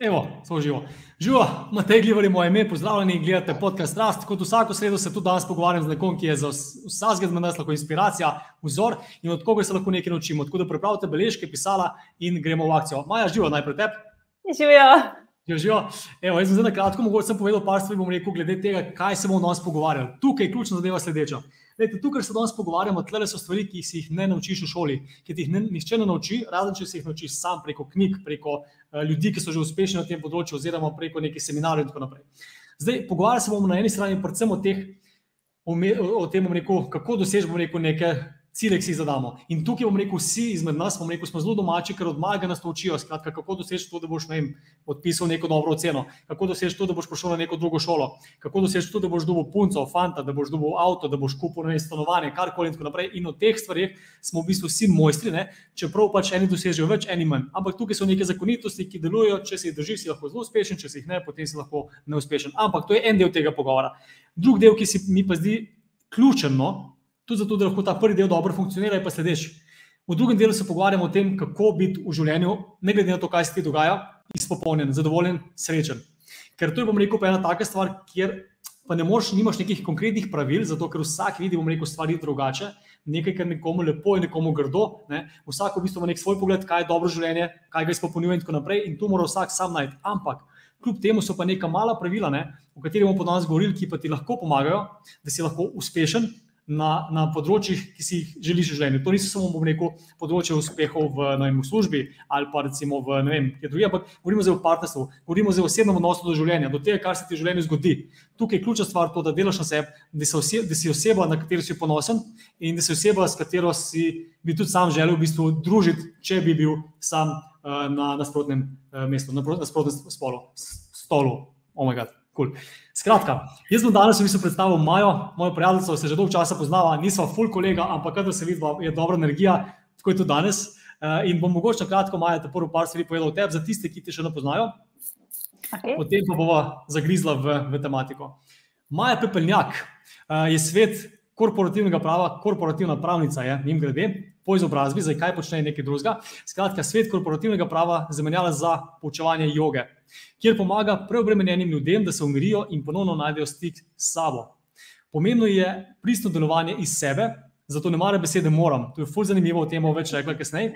Evo, smo živo. Živo, Matej Glivar je moje ime, pozdravljeni, gledate podcast Rast. Kot vsako sredo se tudi danes pogovarjam z nekom, ki je za vsakega z nas lahko inspiracija, vzor in od koga se lahko nekaj naučimo. Tako da pripravite beležke, pisala in gremo v akcijo. Maja, živo, najprej tebe. Živijo. Živijo. Evo, jaz sem zdaj na kratko, mogoče sem povedal par stvari, bom rekel, glede tega, kaj se bomo danes pogovarjali. Tukaj je ključna zadeva sledeča. Lejte, tukaj se danes pogovarjamo, tle so stvari, ki si jih ne naučiš v šoli, ki ti jih ne, nihče ne nauči, razen če si jih naučiš sam preko knjig, preko uh, ljudi, ki so že uspešni na tem področju, oziroma preko nekih seminarjev in tako naprej. Zdaj, pogovarjali se bomo na eni strani predvsem o, teh, o, me, o tem, rekel, kako dosežemo neke cilje, ki si jih zadamo. In tukaj bomo rekel, vsi izmed nas rekel, smo zelo domači, ker od maga nas to učijo. Skratka, kako doseči to, da boš vem, odpisal neko dobro oceno, kako doseči to, da boš prišel na neko drugo šolo, kako doseči to, da boš dobil punco, fanta, da boš dobil avto, da boš kupil nekaj stanovanja, karkoli in tako naprej. In o teh stvarih smo v bistvu vsi mojstri, ne? čeprav pač eni dosežejo več, eni manj. Ampak tukaj so neke zakonitosti, ki delujejo, če si jih držiš, si lahko zelo uspešen, če si jih ne, potem si lahko neuspešen. Ampak to je en del tega pogovora. Drugi del, ki se mi pa zdi ključen, no, tudi zato, da lahko ta prvi del dobro funkcionira, je pa sledeč. V drugem delu se pogovarjamo o tem, kako biti v življenju, ne glede na to, kaj se ti dogaja, izpopolnjen, zadovoljen, srečen. Ker to je, bom rekel, pa ena taka stvar, kjer pa ne moreš, nimaš nekih konkretnih pravil, zato ker vsak vidi, bom rekel, stvari drugače. Nekaj, kar nekomu lepo je, nekomu grdo. Ne? Vsak v bistvu ima nek svoj pogled, kaj je dobro življenje, kaj ga izpopolnjuje in tako naprej. In to mora vsak sam najti. Ampak, kljub temu so pa neka mala pravila, ne? o katerih bomo danes govorili, ki pa ti lahko pomagajo, da si lahko uspešen, na, na področjih, ki si jih želiš v življenju. To niso samo, bom rekel, področje uspehov v, vem, v službi ali pa recimo v ne vem, kje drugje, ampak govorimo zdaj o partnerstvu, govorimo zdaj o osebnem odnosu do življenja, do tega, kar se ti v življenju zgodi. Tukaj je ključna stvar to, da delaš na sebi, da, ose, da si oseba, na katero si ponosen in da si oseba, s katero si bi tudi sam želel v bistvu družiti, če bi bil sam uh, na nasprotnem uh, mestu, na nasprotnem spolu, stolu. Oh Cool. Skratka, jaz bom danes v bistvu predstavil Majo, mojo prijateljico, se že dolgo časa poznava, nisva full kolega, ampak kadar se vidi, je dobra energija, tako je tudi danes. Uh, in bom mogoče kratko, Maja, te prvo par stvari povedal o tebi, za tiste, ki te še ne poznajo. Okay. Potem pa bova zagrizla v, v tematiko. Maja Pepeljak uh, je svet korporativnega prava, korporativna pravnica je, njim grede, po izobrazbi, zdaj kaj počne nekaj drugega. Skratka, svet korporativnega prava zamenjala za poučevanje joge kjer pomaga preobremenjenim ljudem, da se umirijo in ponovno najdejo stik s sabo. Pomembno je pristno delovanje iz sebe, zato ne mara besede moram. To je fulj zanimivo, o tem bomo več rekli kasneje.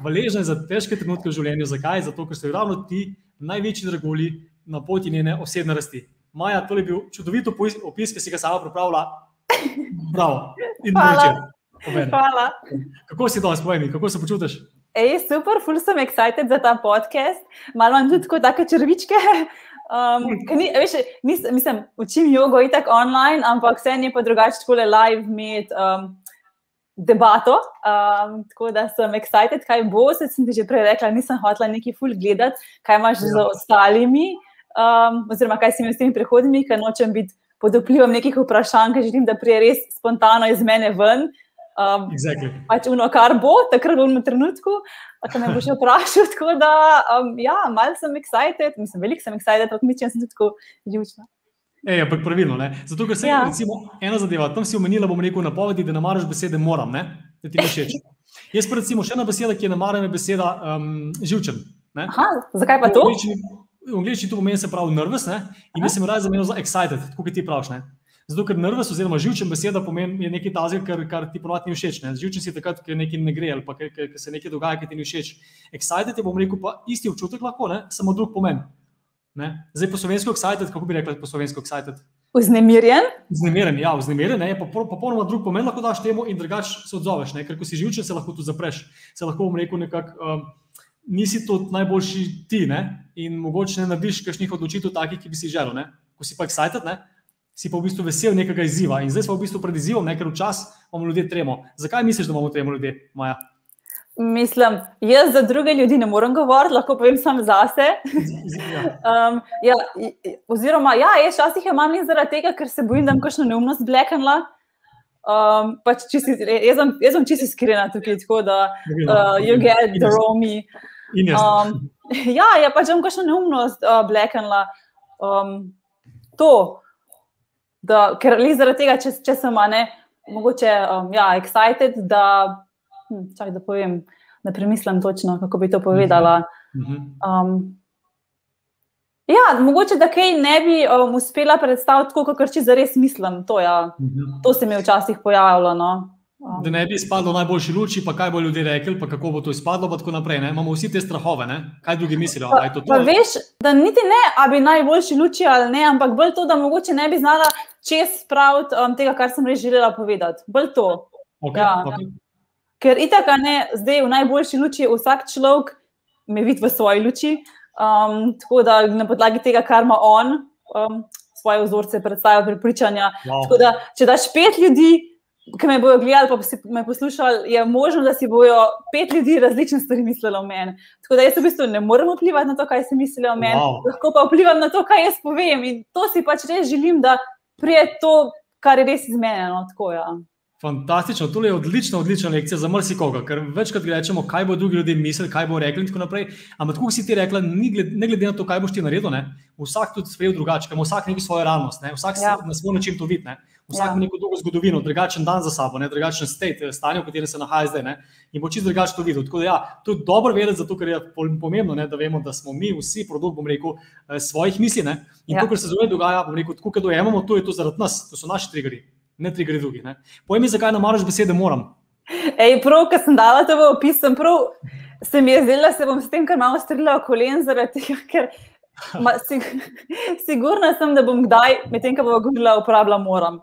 Hvaležen za težke trenutke v življenju. Zakaj? Zato, ker so ravno ti največji dragulji na poti njene osebne rasti. Maja, to je bil čudovit opis, ki si ga sama pripravila. Bravo. Hvala. Hvala. Kako si danes, povej mi, kako se počutiš? Ej, super, ful sem excited za ta podcast. Malo imam tudi tako črvičke. Um, ni, veš, nis, mislim, učim jogo in tako online, ampak vse je pa drugače, tako le live imeti um, debato. Um, tako da sem excited, kaj bo. Se sem ti že prej rekla, nisem hotela neki ful gledati, kaj imaš ja. z ostalimi, um, oziroma kaj si mi s temi prehodnimi, ker nočem biti pod vplivom nekih vprašanj, ker želim, da prije res spontano iz mene ven. Um, exactly. Pač uno, kar bo, takrat v enem trenutku, ko me boš vprašal. Tako da, um, ja, malo sem excited, mislim, veliko sem excited, ampak mislim, da sem tudi tako živčna. Ej, ampak pravilno. Ne? Zato, ker se ja. recimo, ena zadeva, tam si omenila, bom rekel, napovedi, da ne maraš besede moram, ne? da ti ne všeč. Jaz pa recimo še ena beseda, ki je namarana beseda um, živčen. Aha, zakaj pa to? V angliščini to pomeni se pravi nervous ne? in jaz sem raje zamenjal za excited, kot ti praviš. Zato, ker nervus, oziroma živčen beseda pomeni nekaj tazga, kar, kar ti ponovadi ni všeč. Ne? Živčen si takrat, ker nekaj ne gre ali pa ker, ker se nekaj dogaja, ki ti ni všeč. Excited je, bom rekel, pa isti občutek lahko, ne? samo drug pomen. Ne? Zdaj po slovensko excited, kako bi rekla po slovensko excited? Vznemirjen. Vznemirjen, ja, vznemirjen je pa popolnoma drug pomen, lahko daš temu in drugače se odzoveš. Ne? Ker ko si živčen, se lahko tu zapreš. Se lahko, bom rekel, nekako. Um, Nisi to najboljši ti, ne? in mogoče ne narediš kakšnih odločitev, takih, ki bi si želel. Ne? Ko si pa excited, ne? Si pa v bistvu vesel nekega izziva. In zdaj smo v bistvu pred izzivom, ker včasih imamo ljudje tremo. Zakaj misliš, da imamo tremo ljudje, Maja? Mislim, jaz za druge ljudi ne morem govoriti, lahko povem samo zase. Um, ja, oziroma, ja, jaz včasih imam in zaradi tega, ker se bojim, da bom kakšno neumnost blekenla. Um, pač čisi, jaz sem čisto iskrena tukaj, tako da uh, you get the raw me. Um, ja, ja, pač bom kakšno neumnost uh, blekenla. Um, to da, ker le zaradi tega, če, če sem ne, mogoče um, ja, excited, da, hm, čak, da povem, da premislim točno, kako bi to povedala. Mhm. Um, Ja, mogoče da kaj ne bi um, uspela predstaviti tako, kot če zares mislim. To, ja. Mhm. to se mi je včasih pojavilo. No. Um. Da ne bi izpadlo najboljši luči, pa kaj bo ljudje rekli, pa kako bo to izpadlo. Tako naprej, Imamo vsi te strahove, ne? kaj drugi mislijo. Pa, to pa veš, da niti ne, da bi najboljši luči ali ne, ampak bolj to, da mogoče ne bi znala čez spraviti um, tega, kar sem res želela povedati. Bolj to. Okay, ja. okay. Ker itak, ne, zdaj v najboljši luči vsak človek me vidi v svoji luči. Um, tako da na podlagi tega, kar ima on, um, svoje vzorce, predstavlja pripričanja. Wow. Da, če daš pet ljudi, ki me bodo gledali, pa si me poslušali, je možno, da si bojo pet ljudi različne stvari mislili o meni. Tako da jaz v bistvu ne morem vplivati na to, kaj si mislijo o meni, wow. lahko pa vplivam na to, kaj jaz povem. In to si pač res želim, da prije to, kar je res izmenjeno. Tako, ja. Fantastično, to je odlična, odlična lekcija za marsikoga, ker večkrat rečemo, kaj bo drugi ljudje mislili, kaj bo rekli in tako naprej. Ampak, kot si ti rekla, ne glede na to, kaj boš ti naredil, ne? vsak tudi sprejel drugače, ker ima vsak neko svojo realnost, ne? vsak ja. na svoj način to vidi, vsak ja. ima neko drugo zgodovino, drugačen dan za sabo, ne? drugačen state, stanje, v katerem se nahaja zdaj ne? in bo čisto drugače to videl. Tako da, ja, to je dobro vedeti, zato ker je pomembno, ne? da vemo, da smo mi vsi produkt, bom rekel, eh, svojih misli. Ne? In ja. to, kar se zunaj dogaja, bom rekel, tako, da dojemamo, to je to zaradi nas, to so naši triggeri ne tri gre drugi. Povej mi, zakaj ne maraš besede, moram. Ej, prav, ko sem dala to v opis, sem prav, se mi je zdelo, da se bom s tem, kar malo strila v kolen, zaradi tega, ker ma, si, sigurna sem, da bom kdaj, medtem, ko bo govorila, uporabljala moram.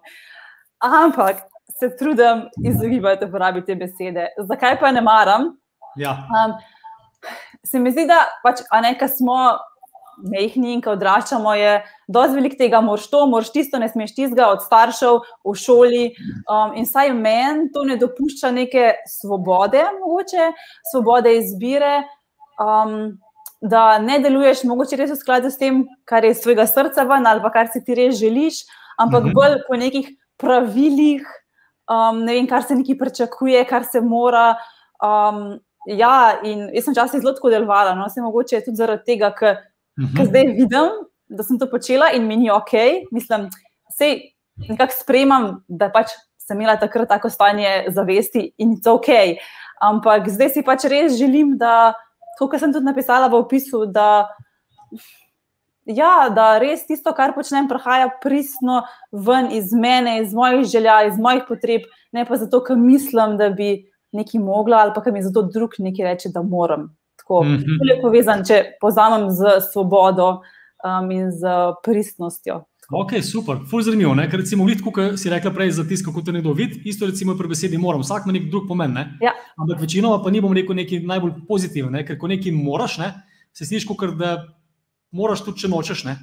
Ampak se trudim izogibati uporabi te besede. Zakaj pa ne maram? Ja. Um, se mi zdi, da pač, a nekaj smo mehni in ko odraščamo, je dosti velik tega, moraš to, moraš tisto, ne smeš tistega od staršev v šoli. Um, in saj meni to ne dopušča neke svobode, mogoče svobode izbire. Um, Da ne deluješ, mogoče res v skladu s tem, kar je iz tvojega srca ven, ali kar si ti res želiš, ampak mhm. bolj po nekih pravilih, um, ne vem, kar se neki pričakuje, kar se mora. Um, ja, in jaz sem včasih zelo tako delovala, no, se mogoče tudi zaradi tega, ker -hmm. Ker zdaj vidim, da sem to počela in mi ni ok, mislim, da nekako sprejemam, da pač sem imela takrat tako stanje zavesti in je to ok. Ampak zdaj si pač res želim, da, kot sem tudi napisala v opisu, da, ja, da res tisto, kar počnem, prihaja pristno ven iz mene, iz mojih želja, iz mojih potreb, ne pa zato, ker mislim, da bi nekaj mogla ali pa ker mi zato drug nekaj reče, da moram. Tako mm -hmm. je povezan, če povzamem z svobodo um, in z pristnostjo. Ok, super, fulj zanimivo. Ker recimo, vid, kot si rekla prej, za tisto, kako te nekdo vidi, isto recimo pri besedi moram, vsak ima nek drug pomen. Ne? Ja. Ampak večinoma pa ni bom rekel nekaj najbolj pozitivnega, ne? ker ko nekaj moraš, ne? se slišiš, kot da moraš tudi, če nočeš. Ne?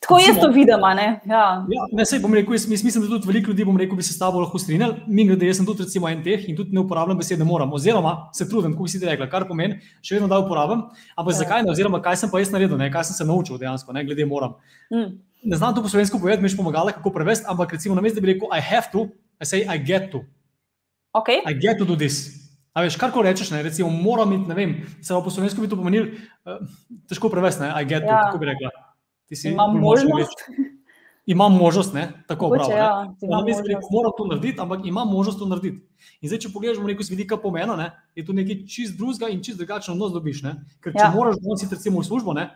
Tako jaz to vidim. Ne? Ja. Ja, ne, sej, rekel, jaz, mislim, da tudi veliko ljudi rekel, bi se s tabo lahko strinjali. Mi, glede, jaz sem tudi recimo, en teh in tudi ne uporabljam besede moram. Oziroma se trudim, kot si ti rekla, kar pomeni, še vedno da uporabljam. Ampak ja. zakaj ne? Oziroma kaj sem pa jaz naredil, ne? kaj sem se naučil dejansko, ne? glede moram. Mm. Ne znam to po slovensko povedati, mi je pomagalo, kako prevesti, ampak recimo na mestu, da bi rekel, I have to, I say I get to. Okay. I get to do this. A veš, kar ko rečeš, ne, recimo, moram imeti, ne vem, se pa po slovensko bi to pomenil, uh, težko prevesti, ne, I get to, ja. kako bi rekla. Imam možnost. Imam možnost, ne? tako pravi. Ja, moram to narediti, ampak imam možnost to narediti. In zdaj, če pogledamo neko z vidika pomena, ne, je to nekaj čist drugega in čist drugačen odnos dobiš. Ne? Ker če ja. moraš nositi recimo v službo, ne,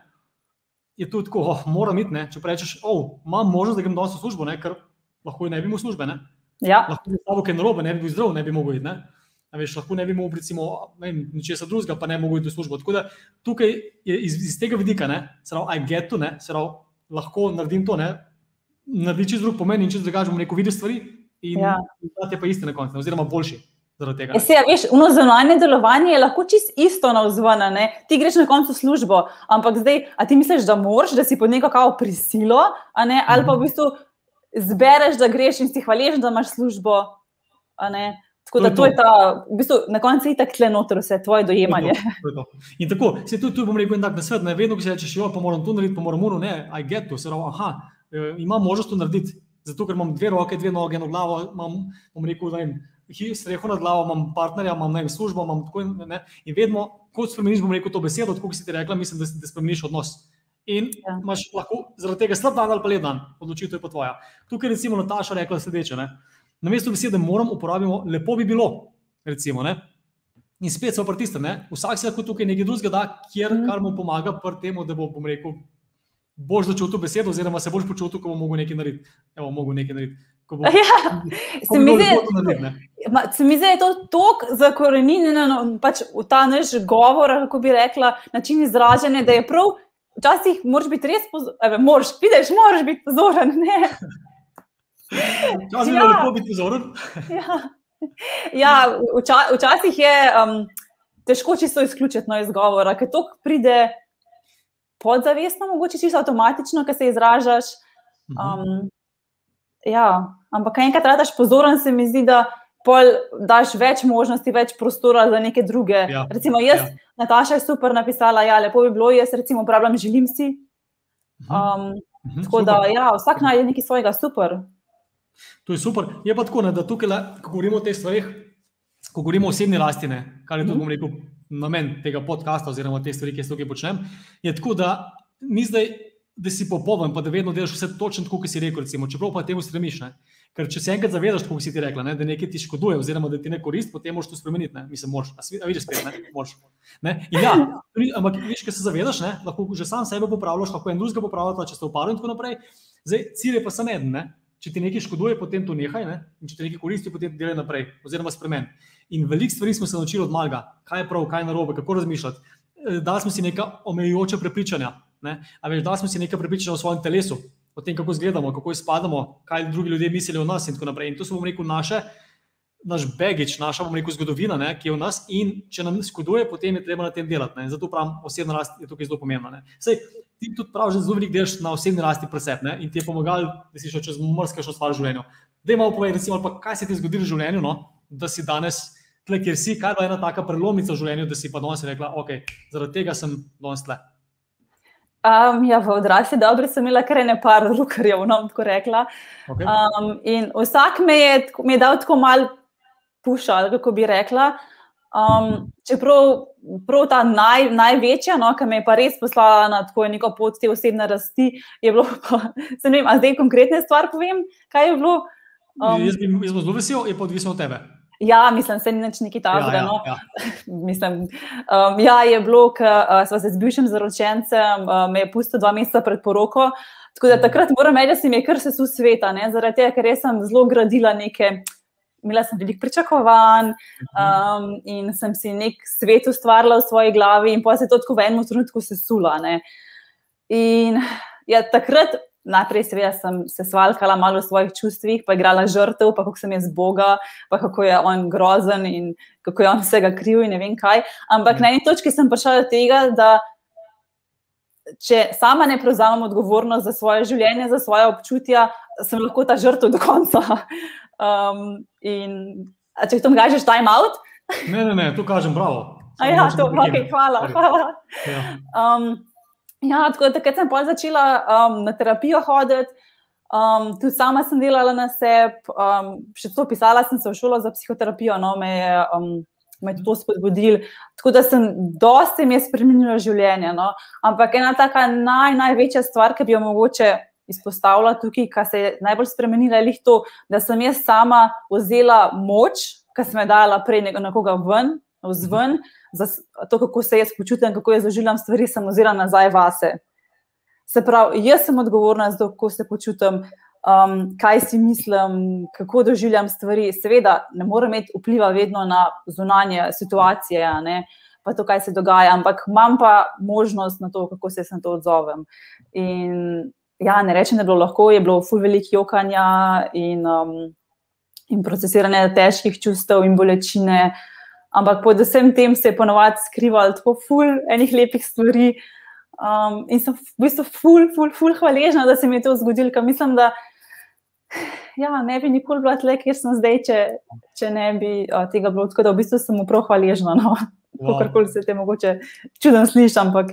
je to tako, oh, moram iti. Če rečeš, oh, imam možnost, da grem danes v službo, ne, ker lahko ne bi imel službe. Ne? Ja. Lahko bi bil kaj narobe, ne bi bil zdrav, ne bi mogel iti. Ne? Veš, lahko ne bi mogel, recimo, nečesa drugega, pa ne mogel iti v službo. Tako da tukaj iz, iz tega vidika, se pravi, I get to, se pravi, lahko naredim to, ne, naredim čez drug pomen in čez drugače bom rekel, vidiš stvari in ja. je pa isti na koncu, oziroma boljši. Se, ja, veš, uno zunanje delovanje je lahko čist isto na vzvana, ne? ti greš na koncu službo, ampak zdaj, a ti misliš, da moraš, da si pod neko kao prisilo, ali pa v bistvu zbereš, da greš in si hvaležen, da imaš službo. Tako da to je ta, v bistvu, na koncu je tako noter vse tvoje dojemanje. To je to, to je to. In tako, se tu, tu bom rekel, da svet, ne vedno, se rečeš, jo, pa moram to narediti, pa moram uno, ne, I get to, se pravi, aha, e, imam možnost to narediti, zato ker imam dve roke, dve noge, eno glavo, imam, bom rekel, da imam streho nad glavo, imam partnerja, imam vem, službo, imam tako ne, in vedno, ko spremeniš, bom rekel to besedo, tako kot si ti rekla, mislim, da, da spremeniš odnos. In ja. imaš lahko zaradi tega slab dan ali pa lep dan, odločitev je pa tvoja. Tukaj recimo Nataša rekla sledeče, ne na mesto besede moram uporabimo, lepo bi bilo. Recimo, in spet so pri tistem, vsak se lahko tukaj nekaj drugega da, kjer, mhm. kar mu pomaga pri tem, da bo, bom rekel, boš začel to besedo, oziroma se boš počutil, ko bo mogel nekaj narediti. Evo, mogel nekaj narediti. Bo, ja, se mi zdi, da je to tako zakorenjeno no, pač v ta naš govor, kako bi rekla, način izražanja, da je prav, včasih moraš biti res pozoren, moraš, vidiš, moraš biti pozoren. Včasih ja. je lepo biti pozoren. ja, ja vča, včasih je um, težko čisto izključiti no, iz govora, ker to pride podzavestno, mogoče čisto avtomatično, ker se izražaš. Mhm. Um, ja, ampak enkrat radaš pozoren, se mi zdi, da pol daš več možnosti, več prostora za neke druge. Ja. Recimo, jaz, ja. Nataša je super napisala, ja, lepo bi bilo, jaz recimo uporabljam želim si. Mhm. Um, mhm, tako super. da, ja, vsak najde nekaj svojega, super. To je super. Je pa tako, ne, da tukaj, ko govorimo o teh stvarih, ko govorimo o osebni lastine, kar je to, bom rekel, namen tega podcasta oziroma te stvari, ki jaz tukaj počnem, je tako, da ni zdaj da si popoln, pa da vedno delaš vse točno tako, kot si rekel. Recimo, čeprav pa temu stremiš. Ne? Ker če se enkrat zavedaš, kako si ti rekla, ne? da nekaj ti škoduje, oziroma da ti ne koristi, potem moraš to spremeniti. Ne? Mislim, moraš. A vidiš, spet, ne? Moraš. Ne? Ja, ampak, viš, če se zavedaš, ne? lahko že sam sebe popravljaš, lahko en drugega popravljaš, če ste v paru in tako naprej. Zdaj, cilj je pa samo en. Ne? Če ti nekaj škoduje, potem to nehaj, ne? in če ti nekaj koristi, potem delaj naprej, oziroma spremeni. In veliko stvari smo se naučili od malega, kaj je prav, kaj je narobe, kako razmišljati. Eh, dali smo si neka omejujoča prepričanja, Ali da smo si nekaj prepričali o svojem telesu, o tem, kako izgledamo, kako izpadamo, kaj drugi ljudje mislijo o nas in tako naprej. In to so, bom rekel, naše, naš baggage, naša, bom rekel, zgodovina, ne, ki je v nas in če nam škoduje, potem je treba na tem delati. Ne. Zato pravim, osebna rast je tukaj zelo pomembna. Sej, ti tudi praviš, da zelo veliko delaš na osebni rasti presep ne, in ti je pomagal, da si šel čez mrzkašno stvar v življenju. Da je malo povedati, recimo, pa, kaj se ti je zgodilo v življenju, no, da si danes. Tle, kjer si, kaj je ena taka prelomnica v življenju, da si pa danes rekla, ok, zaradi tega sem danes tle. Um, ja, v odrasli dobi sem imela kar ne par rukarjev, no, tako rekla. Okay. Um, in vsak me je, me je dal tako mal pušal, kako bi rekla. Um, čeprav prav ta naj, največja, no, ki me je pa res poslala na tako neko pot te osebne rasti, je bilo, pa, se ne vem, a zdaj konkretne stvar povem, kaj je bilo. Um, jaz bi zelo vesel, je pa odvisno od tebe. Ja, mislim, se ni nič neki tajnega. Ja, ja, no. ja. mislim, um, ja, je bilo, ko uh, smo se z bivšim zaročencem, uh, me je pustil dva meseca pred poroko. Tako da takrat moram reči, da se mi je kar se su sveta, ne? zaradi tega, ker sem zelo gradila neke, imela sem veliko pričakovanj um, in sem si nek svet ustvarila v svoji glavi, in pa se je to tako v enem trenutku sesula. Ne? In ja, takrat najprej, seveda, sem se svalkala malo v svojih čustvih, pa igrala žrtev, pa kako sem jaz Boga, pa kako je on grozen in kako je on vsega kriv in ne vem kaj. Ampak na eni točki sem prišla do tega, da če sama ne prevzamem odgovornost za svoje življenje, za svoje občutja, sem lahko ta žrtev do konca. Um, in če to kažeš, time out. ne, ne, ne, to kažem, bravo. Ja, to, okay, hvala. hvala. Ja. Um, Ja, tako da sem začela um, na terapijo hoditi, um, tudi sama sem delala na sebi, um, še to pisala sem se v šolo za psihoterapijo, no, me je, um, me to spodbudil. Tako da sem dosti mi je spremenila življenje. No. Ampak ena taka naj, največja stvar, ki bi jo mogoče izpostavila tukaj, kar se je najbolj spremenila, je to, da sem jaz sama vzela moč, ki sem jo dala prej nekoga ven, vzven. Za to, kako se jaz počutim, kako jaz doživljam stvari, sem ozirala nazaj vase. Se pravi, jaz sem odgovorna za to, kako se počutim, um, kaj si mislim, kako doživljam stvari. Seveda, ne morem imeti vpliva vedno na zunanje situacije, ne, pa to, kaj se dogaja, ampak imam pa možnost na to, kako se na to odzovem. In ja, ne rečem, da je bilo lahko, je bilo ful veliko jokanja in, um, in procesiranja težkih čustev in bolečine. Ampak pod vsem tem se je ponovadi skrivalo tako ful enih lepih stvari. Um, in sem v bistvu ful, ful, ful hvaležna, da se mi je to zgodilo, ker mislim, da ja, ne bi nikoli bila tle, kjer sem zdaj, če, če ne bi o, tega bilo. Tako da v bistvu sem mu prav hvaležna. No. Wow. Kakorkoli se te mogoče čudno sliši, ampak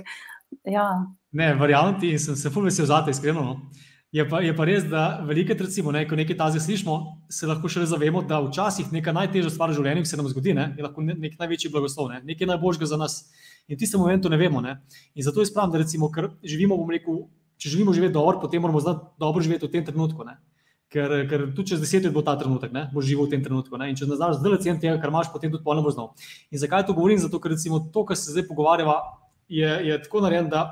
ja. Ne, verjamem ti in sem se ful vesel za te, iskreno. No. Je pa, je pa res, da veliko recimo, ne, ko nekaj tazi slišimo, se lahko še zavemo, da včasih neka najtežja stvar v življenju, se nam zgodi, ne, je lahko nek največji blagoslov, ne, nekaj najboljšega za nas. In v tistem momentu ne vemo. Ne. In zato je spravno, da recimo, ker živimo, bom rekel, če želimo živeti dobro, potem moramo znati dobro živeti v tem trenutku. Ne. Ker, ker tudi čez deset let bo ta trenutek, ne, bo živel v tem trenutku. Ne. In če ne znaš zdaj cen tega, kar imaš, potem tudi polno bo znal. In zakaj to govorim? Zato, ker recimo to, kar se zdaj pogovarjava, je, je tako narejeno, da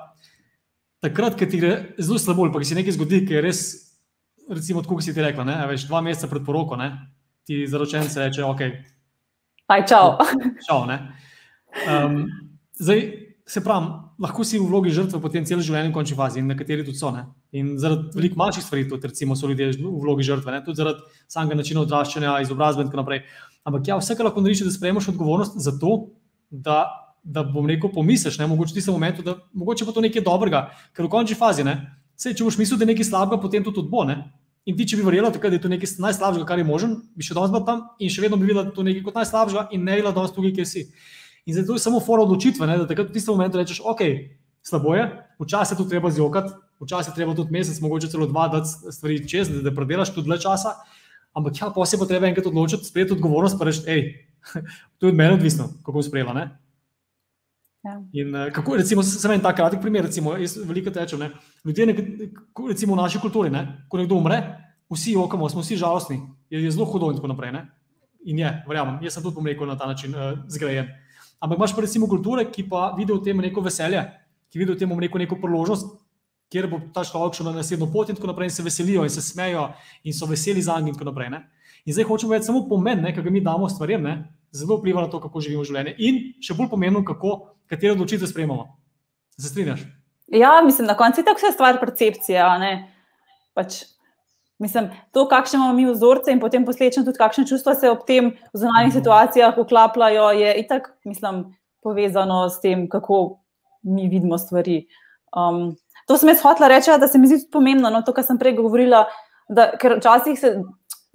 takrat, ko ti gre zelo slabo, pa ki se nekaj zgodi, ki je res, recimo, kot si ti rekla, ne, veš, dva meseca pred poroko, ne, ti zaročenci reče, ok. Aj, čau. čau um, zdaj, se pravi, lahko si v vlogi žrtve potem celo življenje v končni fazi in nekateri tudi so. Ne? In zaradi veliko manjših stvari, tudi recimo, so ljudje v vlogi žrtve, ne? tudi zaradi samega načina odraščanja, izobrazbe in tako naprej. Ampak ja, vse, kar lahko narediš, da sprejmeš odgovornost za to, da, da bom rekel, pomisliš, ne mogoče ti se v momentu, da mogoče pa to nekaj dobrega, ker v končni fazi, ne, Sej, če boš mislil, da je nekaj slabega, potem to tudi bo. Ne? In ti, če bi verjela, da je to nekaj najslabšega, kar je možen, bi še danes bil tam in še vedno bi videla to nekaj kot najslabšega in ne videla danes tukaj, kjer si. In zato je samo fora odločitve, ne, da takrat v tistem momentu rečeš, ok, slabo je, včasih je to treba zjokati, včasih je treba tudi mesec, mogoče celo dva, da stvari čez, da, da predelaš tudi dlje časa. Ampak ja, posebej treba enkrat odločiti, sprejeti odgovornost, pa reči, hej, to je od mene odvisno, kako bom sprejela. Ja. In uh, kako, recimo, samo en tak kratek primer, recimo, jaz veliko tečem. Ne? Ljudje, ne, recimo v naši kulturi, ne? ko nekdo umre, vsi okamo, smo vsi žalostni, je, je zelo hudo in tako naprej. Ne? In je, verjamem, jaz sem tudi pomrekel na ta način uh, zgrajen. Ampak imaš pa recimo kulture, ki pa vidijo v tem neko veselje, ki vidijo v tem neko, neko priložnost, kjer bo ta človek šel na naslednjo pot in tako naprej in se veselijo in se smejo in so veseli za njim in tako naprej. Ne? In zdaj hočemo vedeti samo pomen, ki ga mi damo stvarem, zelo vpliva na to, kako živimo življenje. In še bolj pomembno, kako katere odločitve sprejemamo. Se strinjaš? Ja, mislim, na koncu je tako vse stvar percepcije. Pač, mislim, to, kakšne imamo mi vzorce in potem posledično tudi kakšne čustva se ob tem v zunanjih mhm. situacijah vklapljajo, je itak, mislim, povezano s tem, kako mi vidimo stvari. Um, to sem jaz hotela reči, da se mi zdi pomembno, no, to, kar sem prej govorila, da, ker včasih se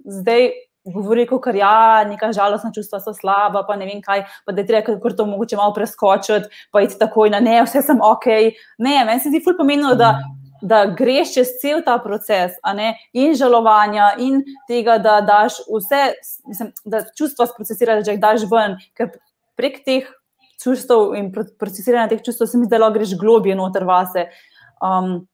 zdaj govori, je ja, neka žalostna čustva, so slaba, pa ne vem kaj, pa da je treba kar to mogoče malo preskočiti, pa iti takoj na ne, vse sem ok. Ne, meni se zdi ful pomembno, da, da greš čez cel ta proces, in žalovanja, in tega, da daš vse, mislim, da čustva sprocesiraš, da jih daš ven, ker prek teh čustev in procesiranja teh čustev se mi lahko greš globije noter vase. Um,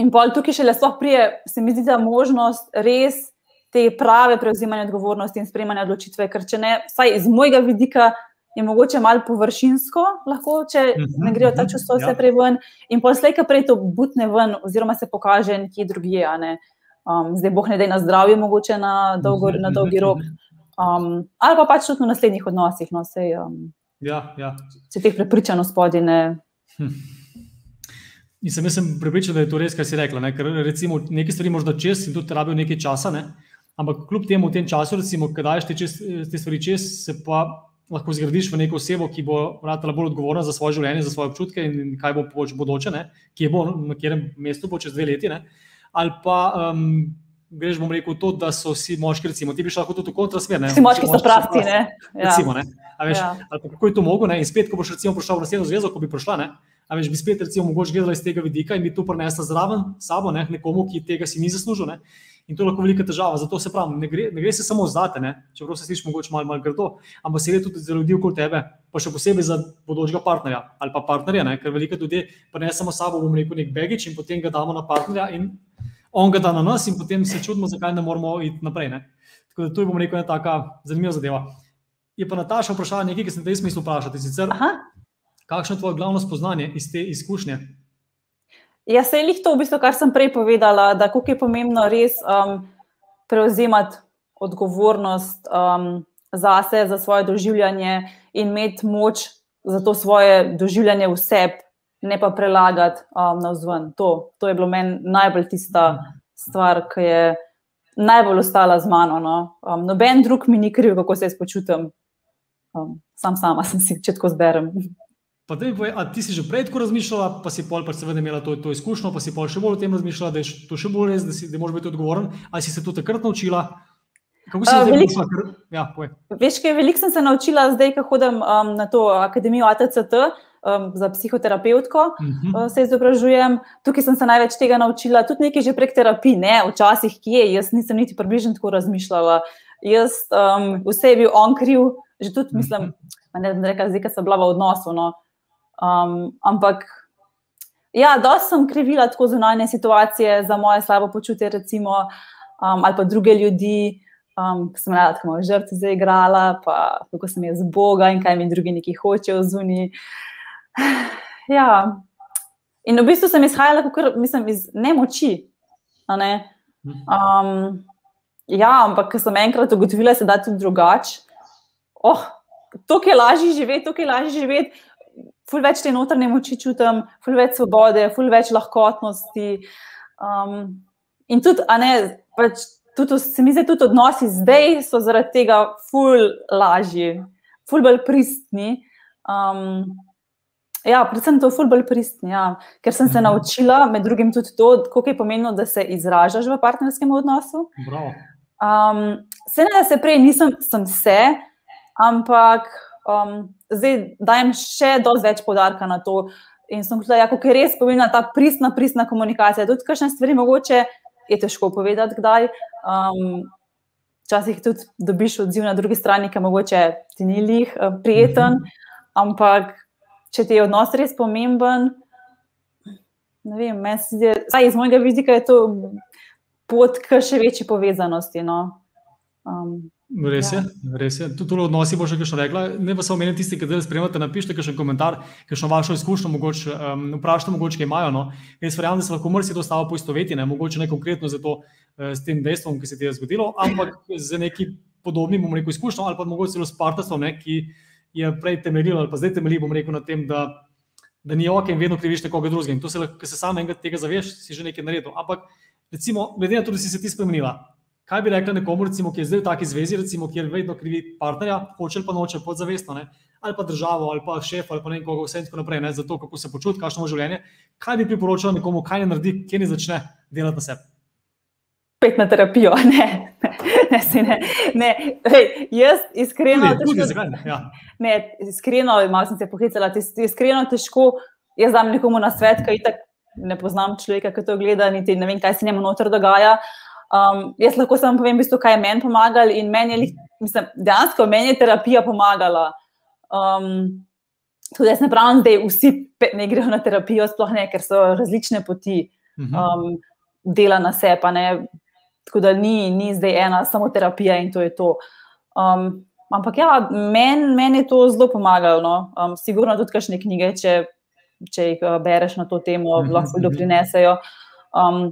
in pol tukaj še le sploh prije, se mi zdi, da možnost res te prave prevzemanja odgovornosti in sprejemanja odločitve. Ker če ne, vsaj iz mojega vidika, je mogoče malo površinsko, lahko, če ne mhm, grejo ta mhm, čustva vse ja. prej ven. In poslej, ki prej to butne ven, oziroma se pokaže nekje drugje. Um, zdaj, boh ne da na zdravje, mogoče na, dolgo, na mhm, dolgi rok. Um, ali pa pač tudi v naslednjih odnosih. No, sej, um, ja, ja. Če teh prepričano spodine. Hm. Nisem, jaz sem prepričan, da je to res, kar si rekla. Ne? Ker recimo nekaj stvari možda čez in tudi rabijo nekaj časa. Ne? Ampak kljub temu, v tem času, recimo, ki daš te, čez, te stvari čez, se pa lahko zgradiš v neko osebo, ki bo vrtala bolj odgovorna za svoje življenje, za svoje občutke in kaj bo pač bodoče, ne? kje bo, na katerem mestu bo čez dve leti. Ne? Ali pa um, greš, bom rekel, to, da so vsi moški, recimo, ti bi šel lahko tudi v kontrasmer. Vsi moški so prasti, ne? Ja. Recimo, ne? Veš, ja. Ali pa kako je to mogoče, in spet, ko boš recimo prišel v naslednjo zvezo, ko bi prišla, ne? A veš, bi spet, recimo, mogoče gledala iz tega vidika in bi to prinesla zraven sabo, ne? nekomu, ki tega si ni zaslužil. Ne? In to lahko velika težava. Zato se pravi, ne gre, ne gre se samo za te, čeprav se slišiš mogoče malo mal grdo, ampak se gre tudi za ljudi okoli tebe, pa še posebej za bodočega partnerja ali pa partnerja, ne? ker veliko ljudi prinesemo sabo, bomo rekel, nek begič in potem ga damo na partnerja in on ga da na nas in potem se čudimo, zakaj ne moramo iti naprej. Ne? Tako da to je, bom rekel, ena taka zanimiva zadeva. Je pa Nataša vprašala nekaj, ki sem te smislu vprašati. Sicer, kakšno je tvoje glavno spoznanje iz te izkušnje? Ja, se je lih to, v bistvu, kar sem prej povedala, da kako je pomembno res um, prevzemati odgovornost um, za sebe, za svoje doživljanje in imeti moč za to svoje doživljanje v sebi, ne pa prelagati um, na vzven. To, to je bilo meni najbolj tista stvar, ki je najbolj ostala z mano. No. Um, noben drug mi ni kriv, kako se jaz počutim. Um, sam sama sem si, če tako zberem. Pa da, a ti si že prej tako razmišljala, pa si pol, pa seveda imela to, to izkušnjo, pa si pol še bolj o tem razmišljala, da je to še bolj res, da, si, da moraš biti odgovoren. Ali si se to takrat naučila? Kako si se naučila? Ja, Veš, kaj veliko sem se naučila zdaj, ko hodim um, na to akademijo ATCT. Um, za psihoterapevtko uh mhm. -huh. uh, se izobražujem. Tukaj sem se največ tega naučila, tudi nekaj že prek terapije, ne včasih, ki je. Jaz nisem niti približno tako razmišljala. Jaz, um, vse je bil on kriv, že tudi mislim, uh -huh. ne vem, reka, zdaj, ker sem bila v odnosu. No. Um, ampak, ja, dosti sem krivila tako zunanje situacije za moje slabo počutje, recimo, um, ali pa druge ljudi, um, ki sem rada tako žrtve zaigrala, pa kako sem jaz Boga in kaj mi drugi neki hočejo zunaj. Ja, In v bistvu sem izhajala kot, mislim, iz nemoči. Ne? Um, ja, ampak ko sem enkrat ugotovila, da se da tudi drugače. Oh, to je lažje živeti, to je lažje živeti. Ful več te notranje moči čutim, ful več svobode, ful več lahkotnosti. Um, in tudi, a ne, pač tudi, se mi zdi, tudi odnosi zdaj so zaradi tega ful lažji, ful bolj pristni. Um, ja, predvsem to ful bolj pristni, ja. ker sem se mhm. naučila, med drugim tudi to, koliko je pomenilo, da se izražaš v partnerskem odnosu. Um, se ne, da se prej nisem, sem se, ampak um, zdaj dajem še dosti več podarka na to. In sem rekla, da ja, je res pomembna ta pristna, pristna komunikacija. Tudi, kakšne stvari mogoče je težko povedati, kdaj. Um, včasih tudi dobiš odziv na drugi strani, ki mogoče ti ni lih uh, prijeten, ampak če ti je odnos res pomemben, ne vem, meni se zdi, da iz mojega vidika je to pot k še večji povezanosti. No. Um, Res je, ja. res je. Tudi v odnosi bo še kaj rekla. Ne pa samo meni tisti, ki zdaj spremljate, napišite še komentar, ki še vašo izkušnjo mogoče um, vprašate, mogoče kaj imajo. No. Jaz verjamem, da se lahko mrsi to stavo poistoveti, ne mogoče ne konkretno zato, uh, s tem dejstvom, ki se ti je zgodilo, ampak z neki podobnim, bomo rekel, izkušnjo ali pa mogoče celo s partnerstvom, ki je prej temeljilo ali pa zdaj temelji, bom rekel, na tem, da, da ni ok in vedno kriviš nekoga drugega. In to se, ki se sam enega tega zaveš, si že nekaj naredil. Ampak recimo, glede na to, da si se ti spremenila. Kaj bi rekla nekomu, recimo, ki je zdaj v taki zvezi, recimo, kjer vedno krivi partnerja, hoče ali pa noče podzavestno, ne? ali pa državo, ali pa šef, ali pa ne koga, vse in tako naprej, ne? za to, kako se počuti, kakšno je življenje. Kaj bi priporočila nekomu, kaj ne naredi, kje ne začne delati na sebi? Pet na terapijo, ne, ne, ne, ne. ne. Hej, jaz iskreno. Tudi, tudi, zakaj, ja. ne, iskreno, malo sem se pohitela, iskreno težko jaz dam nekomu na svet, kaj tako ne poznam človeka, ki to gleda, niti ne vem, kaj se njemu noter dogaja. Um, jaz lahko samo povem, bistvo, kaj je meni pomagalo in meni je, mislim, dejansko meni je terapija pomagala. Um, tudi jaz ne pravim, da vsi ne grejo na terapijo, sploh ne, ker so različne poti mhm. um, dela na sebe. Tako da ni, ni zdaj ena samo terapija in to je to. Um, ampak ja, meni men je to zelo pomagalo. No? Um, sigurno tudi kakšne knjige, če, če jih uh, bereš na to temo, mhm, lahko mhm. doprinesejo. Um,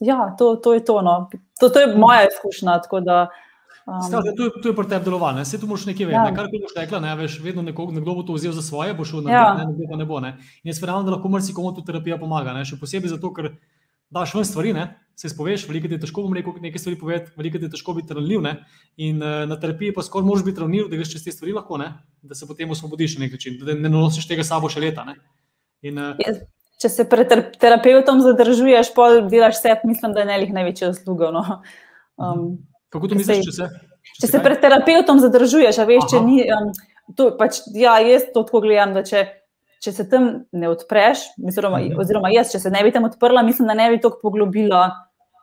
ja, to, to je to. No. To, to je moja izkušnja. Da, um, Stavlja, to, je, to je pri tebi delovalo, vse to moš nekaj vedeti. Ja. Kar ti boš rekla, ne veš, vedno neko, nekdo bo to vzel za svoje, bo šel na ja. ne, nekdo pa ne bo. Ne. In jaz verjamem, da lahko marsikomu to terapija pomaga. Ne. Še posebej zato, ker daš ven stvari, ne. se spoveš, veliko ti je težko, bom rekel, nekaj stvari povedati, veliko ti je težko biti ranljiv. Ne. In uh, na terapiji pa skoraj moraš biti ranljiv, da greš čez te stvari lahko, ne. da se potem osvobodiš na nek način, da ne nosiš tega sabo še leta. Ne. In, uh, yes če se pred terapeutom zadržuješ, pol delaš vse, mislim, da je ne lih največja zasluga. No. Um, Kako to misliš, če se? Če, če se pred terapeutom zadržuješ, a veš, Aha. če ni. Um, to, pač, ja, jaz to tako gledam, da če, če se tam ne odpreš, oziroma, mhm. oziroma jaz, če se ne bi tam odprla, mislim, da ne bi toliko poglobila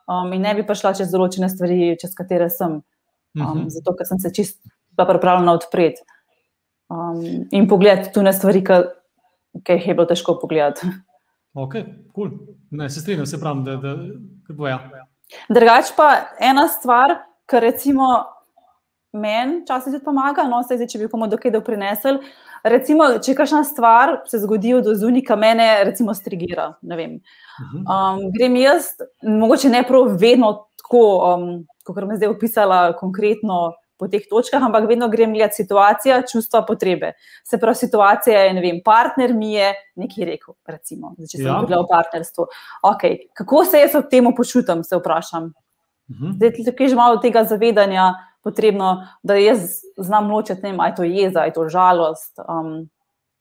um, in ne bi prišla čez določene stvari, čez katere sem. Um, uh mhm. -huh. Zato, ker sem se čist pripravljena odpreti um, in pogledati tu ne stvari, ki jih je bilo težko pogledati. Ok, cool. ne, se strinjam, se pravim, da, da, da bo ja. Drugač pa ena stvar, ki recimo meni časih tudi pomaga, no, zdaj, če bi komu dokaj doprinesel. Recimo, če kakšna stvar se zgodi od zunika, mene recimo strigira. Mhm. Um, grem jaz, mogoče ne prav vedno tako, um, kot me zdaj opisala konkretno po teh točkah, ampak vedno grem gledati situacijo, čustva, potrebe. Se pravi, situacija je, ne vem, partner mi je nekaj rekel, recimo, zdaj, če sem ja. gledal partnerstvo. Okay. Kako se jaz ob tem počutim, se vprašam. Mhm. Zdaj, tukaj je že malo tega zavedanja potrebno, da jaz znam ločiti, ne vem, aj to jeza, aj to žalost. Um,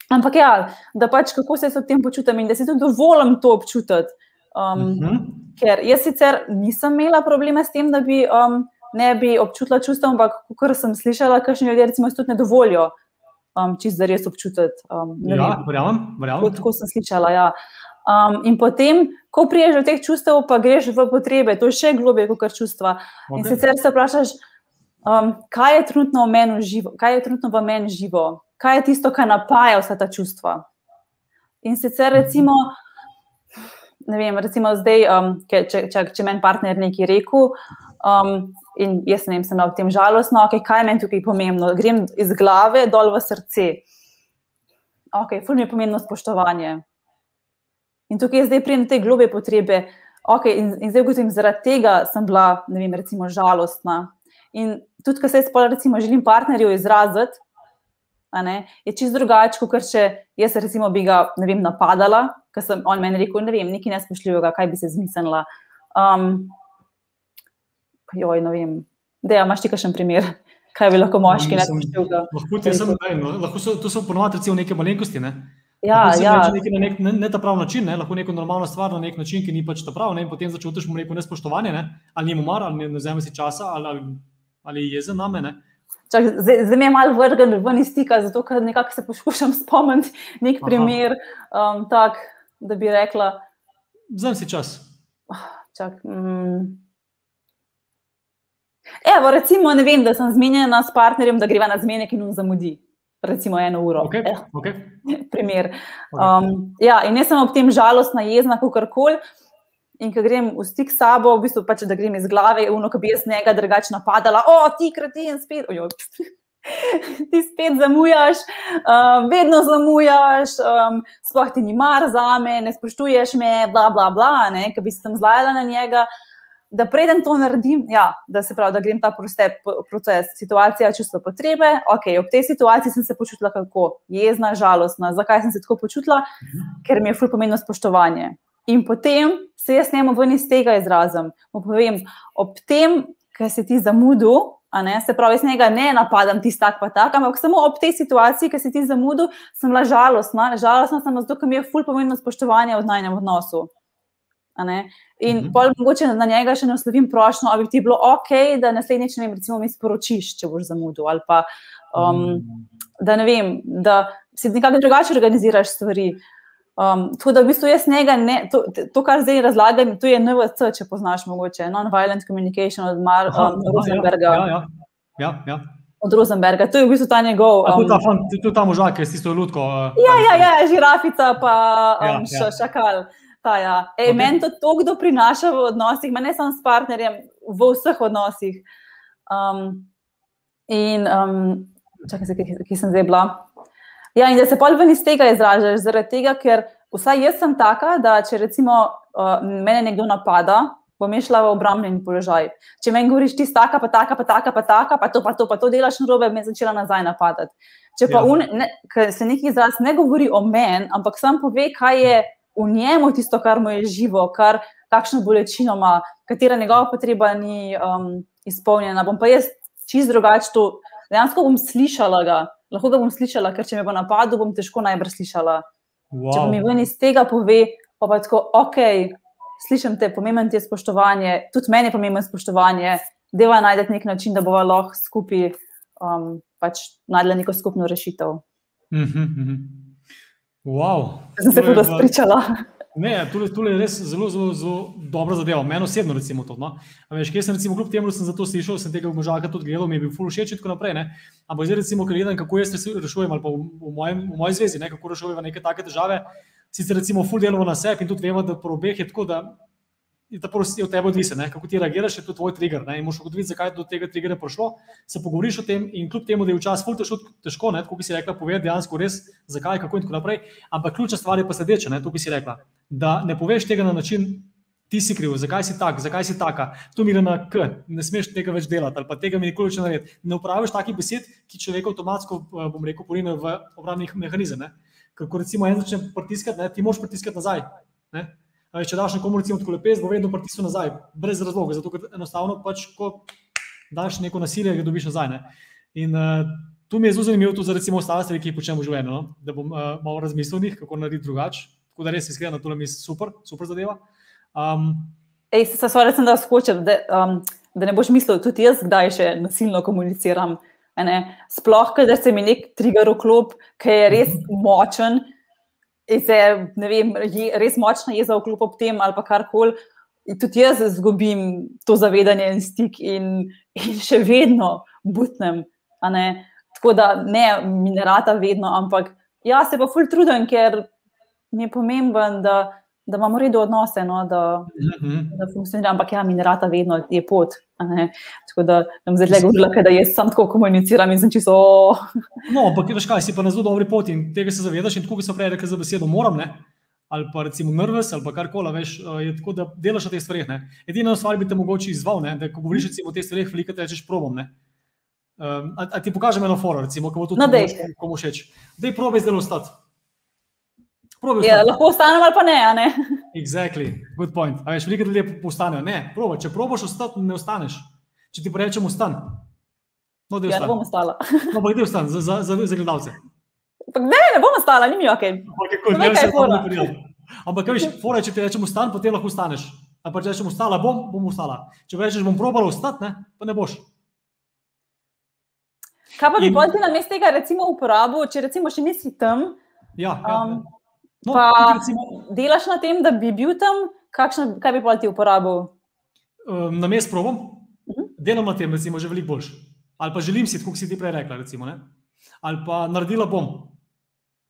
ampak ja, da pač kako se jaz ob tem počutim in da si tudi dovolim to občutiti. Um, uh mhm. -huh. Ker jaz sicer nisem imela probleme s tem, da bi um, ne bi občutila čustva, ampak kar sem slišala, kakšni ljudje recimo tudi ne dovolijo um, čist za res občutiti. Um, ja, verjamem, verjamem. Tako sem slišala, ja. Um, in potem, ko priješ do teh čustev, pa greš v potrebe, to je še globje kot čustva. Okay. In sicer se vprašaš, um, kaj je trenutno v meni živo, kaj je trenutno v meni živo, kaj je tisto, kar napaja vsa ta čustva. In sicer recimo, ne vem, recimo zdaj, um, če, če, če meni partner nekaj rekel, um, in jaz ne vem, sem ob tem žalostno, okay, kaj meni tukaj pomembno. Grem iz glave dol v srce. Ok, ful mi je pomembno spoštovanje. In tukaj je zdaj prijem te globe potrebe. Okay, in, in zdaj ugotovim, zaradi tega sem bila, ne vem, recimo žalostna. In tudi, ko se jaz, recimo, želim partnerju izraziti, ne, je čist drugače, kot če jaz recimo bi ga vem, napadala, ker sem on meni rekel, ne vem, nekaj nespoštljivega, kaj bi se zmislila. Um, joj, ne vem, da imaš ti kakšen primer, kaj bi lahko moški nespoštljivega. Lahko ti sem, daj, no, lahko so, to so ponovadi recimo neke malenkosti, ne? Ja, ja. Nek, ne, ne, ne ta pravi način, ne, lahko neko normalno stvar na nek način, ki ni pač ta pravi, in potem začutiš mu neko nespoštovanje, ne, ali njemu mar, ali ne vzame si časa, ali, ali, ali je za name. Ne. Čak, zdaj, zdaj mi je malo vrgel ven iz stika, zato ker nekako se poskušam spomniti nek primer, um, tak, da bi rekla. Vzem si čas. Čak, mm. Evo, recimo, ne vem, da sem zmenjena s partnerjem, da greva na zmenek in on zamudi. Recimo eno uro. Okay, eh, okay. Primer. Um, ja, in jaz sem ob tem žalostna, jezna, kako koli. In ko grem v stik s sabo, v bistvu pač, da grem iz glave, uno, ki bi jaz njega drugače napadala, o, ti kretin, spet, ojoj. Ti spet zamujaš, um, vedno zamujaš, um, sploh ti ni mar za me, ne spoštuješ me, bla, bla, bla, ne, ki bi se tam zlajala na njega. Da preden to naredim, ja, da se pravi, da grem ta prostep, proces, situacija, čustva potrebe. Okay, ob tej situaciji sem se počutila kako jezna, žalostna. Zakaj sem se tako počutila? Ker mi je ful pomenilo spoštovanje. In potem se jaz njemu ven iz tega izrazim. Povem, ob tem, ker si ti zamudil, se pravi, jaz njega ne napadam, ti tak pa tak, ampak samo ob tej situaciji, ker si ti zamudil, sem bila žalostna. Žalostna sem zato, ker mi je ful pomembno spoštovanje v najnem odnosu. In mm -hmm. pol mogoče na njega še ne oslovim prošlo, ali bi ti bilo ok, da naslednjič ne recimo, mi sporočiš, če boš zamudil. Ali pa um, da ne vem, da si nekako drugače organiziraš stvari. Uh, Um, tako da v bistvu jaz njega, ne, to, to, kar zdaj razlagam, to je NVC, če poznaš mogoče, Non-Violent Communication od Mar Aha, um, Rosenberga. Ja, ja, ja, ja. Od Rosenberga, to je v bistvu ta njegov. Um, tudi ta, tudi ta možak, ki je isto ljudko. Uh, ja, ja, ja, žirafica, pa um, ja, ja. šakal. Ta, ja. Ej, okay. Meni to tako doprinaša v odnosih, ne samo s partnerjem, v vseh odnosih. Um, in, um, čakaj se, ki, ki sem zdaj bila. Ja, in da se pol ven iz tega izražaš, zaradi tega, ker vsaj jaz sem taka, da če recimo uh, mene nekdo napada, bom šla v obrambni položaj. Če meni govoriš, ti taka, pa taka, pa taka, pa taka, pa to, pa to, pa to delaš na robe, me začela nazaj napadati. Če pa ja. un, ne, se neki izraz ne govori o meni, ampak sam pove, kaj je v njemu tisto, kar mu je živo, kar, kakšno bolečino ima, katera njegova potreba ni um, izpolnjena. Bom pa jaz čist drugače to, dejansko bom slišala ga lahko ga bom slišala, ker če me bo napadlo, bom težko najbrž slišala. Wow. Če mi ven iz tega pove, pa pa tako, ok, slišim te, pomembno ti je spoštovanje, tudi meni je pomembno spoštovanje, deva najti nek način, da bova lahko skupaj um, pač najdela neko skupno rešitev. Mm -hmm. Wow. Sem se tudi spričala. Ne, to je res zelo, zelo, zelo dobra zadeva. Meni osebno, recimo, to. No? Veš, kaj sem, recimo, kljub temu, da sem za to slišal, sem tega možaka tudi gledal, mi je bil ful všeč in tako naprej. Ne? Ampak zdaj, recimo, ker gledam, kako jaz rešujem, ali pa v, v, mojem, v moji zvezi, ne? kako rešujem neke take težave, sicer recimo ful delamo na sebi in tudi vemo, da po obeh je tako, da je ta prosti od tebe odvisen, ne? kako ti reagiraš, je to tvoj trigger. Ne? In moš ugotoviti, zakaj je do tega triggera prišlo, se pogovoriš o tem in kljub temu, da je včasih ful težko, težko ne? tako bi si rekla, povedati dejansko res, zakaj, kako in tako naprej. Ampak ključna stvar je pa sledeče, to bi si rekla, da ne poveš tega na način. Ti si kriv, zakaj si tak, zakaj si taka, tu mi gre na k, ne smeš tega več delati ali pa tega mi nikoli več ne naredi. Ne upraviš takih besed, ki človek avtomatsko, eh, bom rekel, porine v obrambnih mehanizmih. Kako recimo en začne pritiskati, ne? ti moraš pritiskati nazaj. Ne? Če daš nekomu recimo tako lepes, bo vedno pritisnil nazaj, brez razloga, zato ker enostavno pač, ko daš neko nasilje, ga dobiš nazaj. Ne? In uh, tu mi je zelo zanimivo tudi za recimo ostale stvari, ki jih počnemo v življenju, no? da bom uh, malo razmislil o njih, kako narediti drugače. Tako da res iskreno, to mi je super, super zadeva. Um, Ej, se stvar, sem da skočil, da, um, da ne boš mislil, tudi jaz kdaj še nasilno komuniciram. Sploh, ker se mi nek trigger vklop, ki je res močen se vem, je res močna jeza v klub ob tem ali karkoli. Tudi jaz izgubim to zavedanje in stik, in, in še vedno butnem. Tako da ne, mi ne rata vedno, ampak jaz se pa ful trudim, ker mi je pomemben, da da imamo redo odnose, no, da, mm -hmm. da funkcionira, ampak ja, mi ne rata vedno je pot. Tako da nam zdaj govorila, da jaz sam tako komuniciram in sem čisto. no, ampak veš kaj, si pa na zelo dobri poti in tega se zavedaš in tako, kot sem prej rekel za besedo, moram, ne. ali pa recimo nervos, ali karkoli, veš, uh, je tako, da delaš na teh stvareh. Edina stvar bi te mogoče izval, ne? da ko govoriš recimo, o teh stvareh, veliko rečeš probom. Um, a, a ti pokažem eno foro, recimo, ko bo tudi no, komu všeč. Dej probaj zdaj ostati. Ja, lahko ostanem ali pa ne. ne? exactly, good point. A veš, veliko ljudi postanejo. Ne, probaj. Če probaš ostati, ne ostaneš. Če ti rečem, ostan. No, ja, ne bom ostala. no, pa idem ostan za, za, za, za gledalce. Ne, ne bom ostala, ni mi ok. okay cool, ne, ne, ne, Ampak, kaj veš, fora, če ti rečem, ostan, potem lahko ostaneš. A pa če rečem, ostala bom, bom ostala. Če rečeš, bom probala ostati, ne, pa ne boš. Kaj pa bi in... ti na mestu tega, recimo, uporabil, če recimo še nisi tam? Ja. ja. Um, no, pa recimo... delaš na tem, da bi bil tam, kakšno, kaj bi ti uporabil? Um, na mestu probam, na tem, recimo, že veliko boljš. Ali pa želim si, kot si ti prej rekla, recimo, ali pa naredila bom.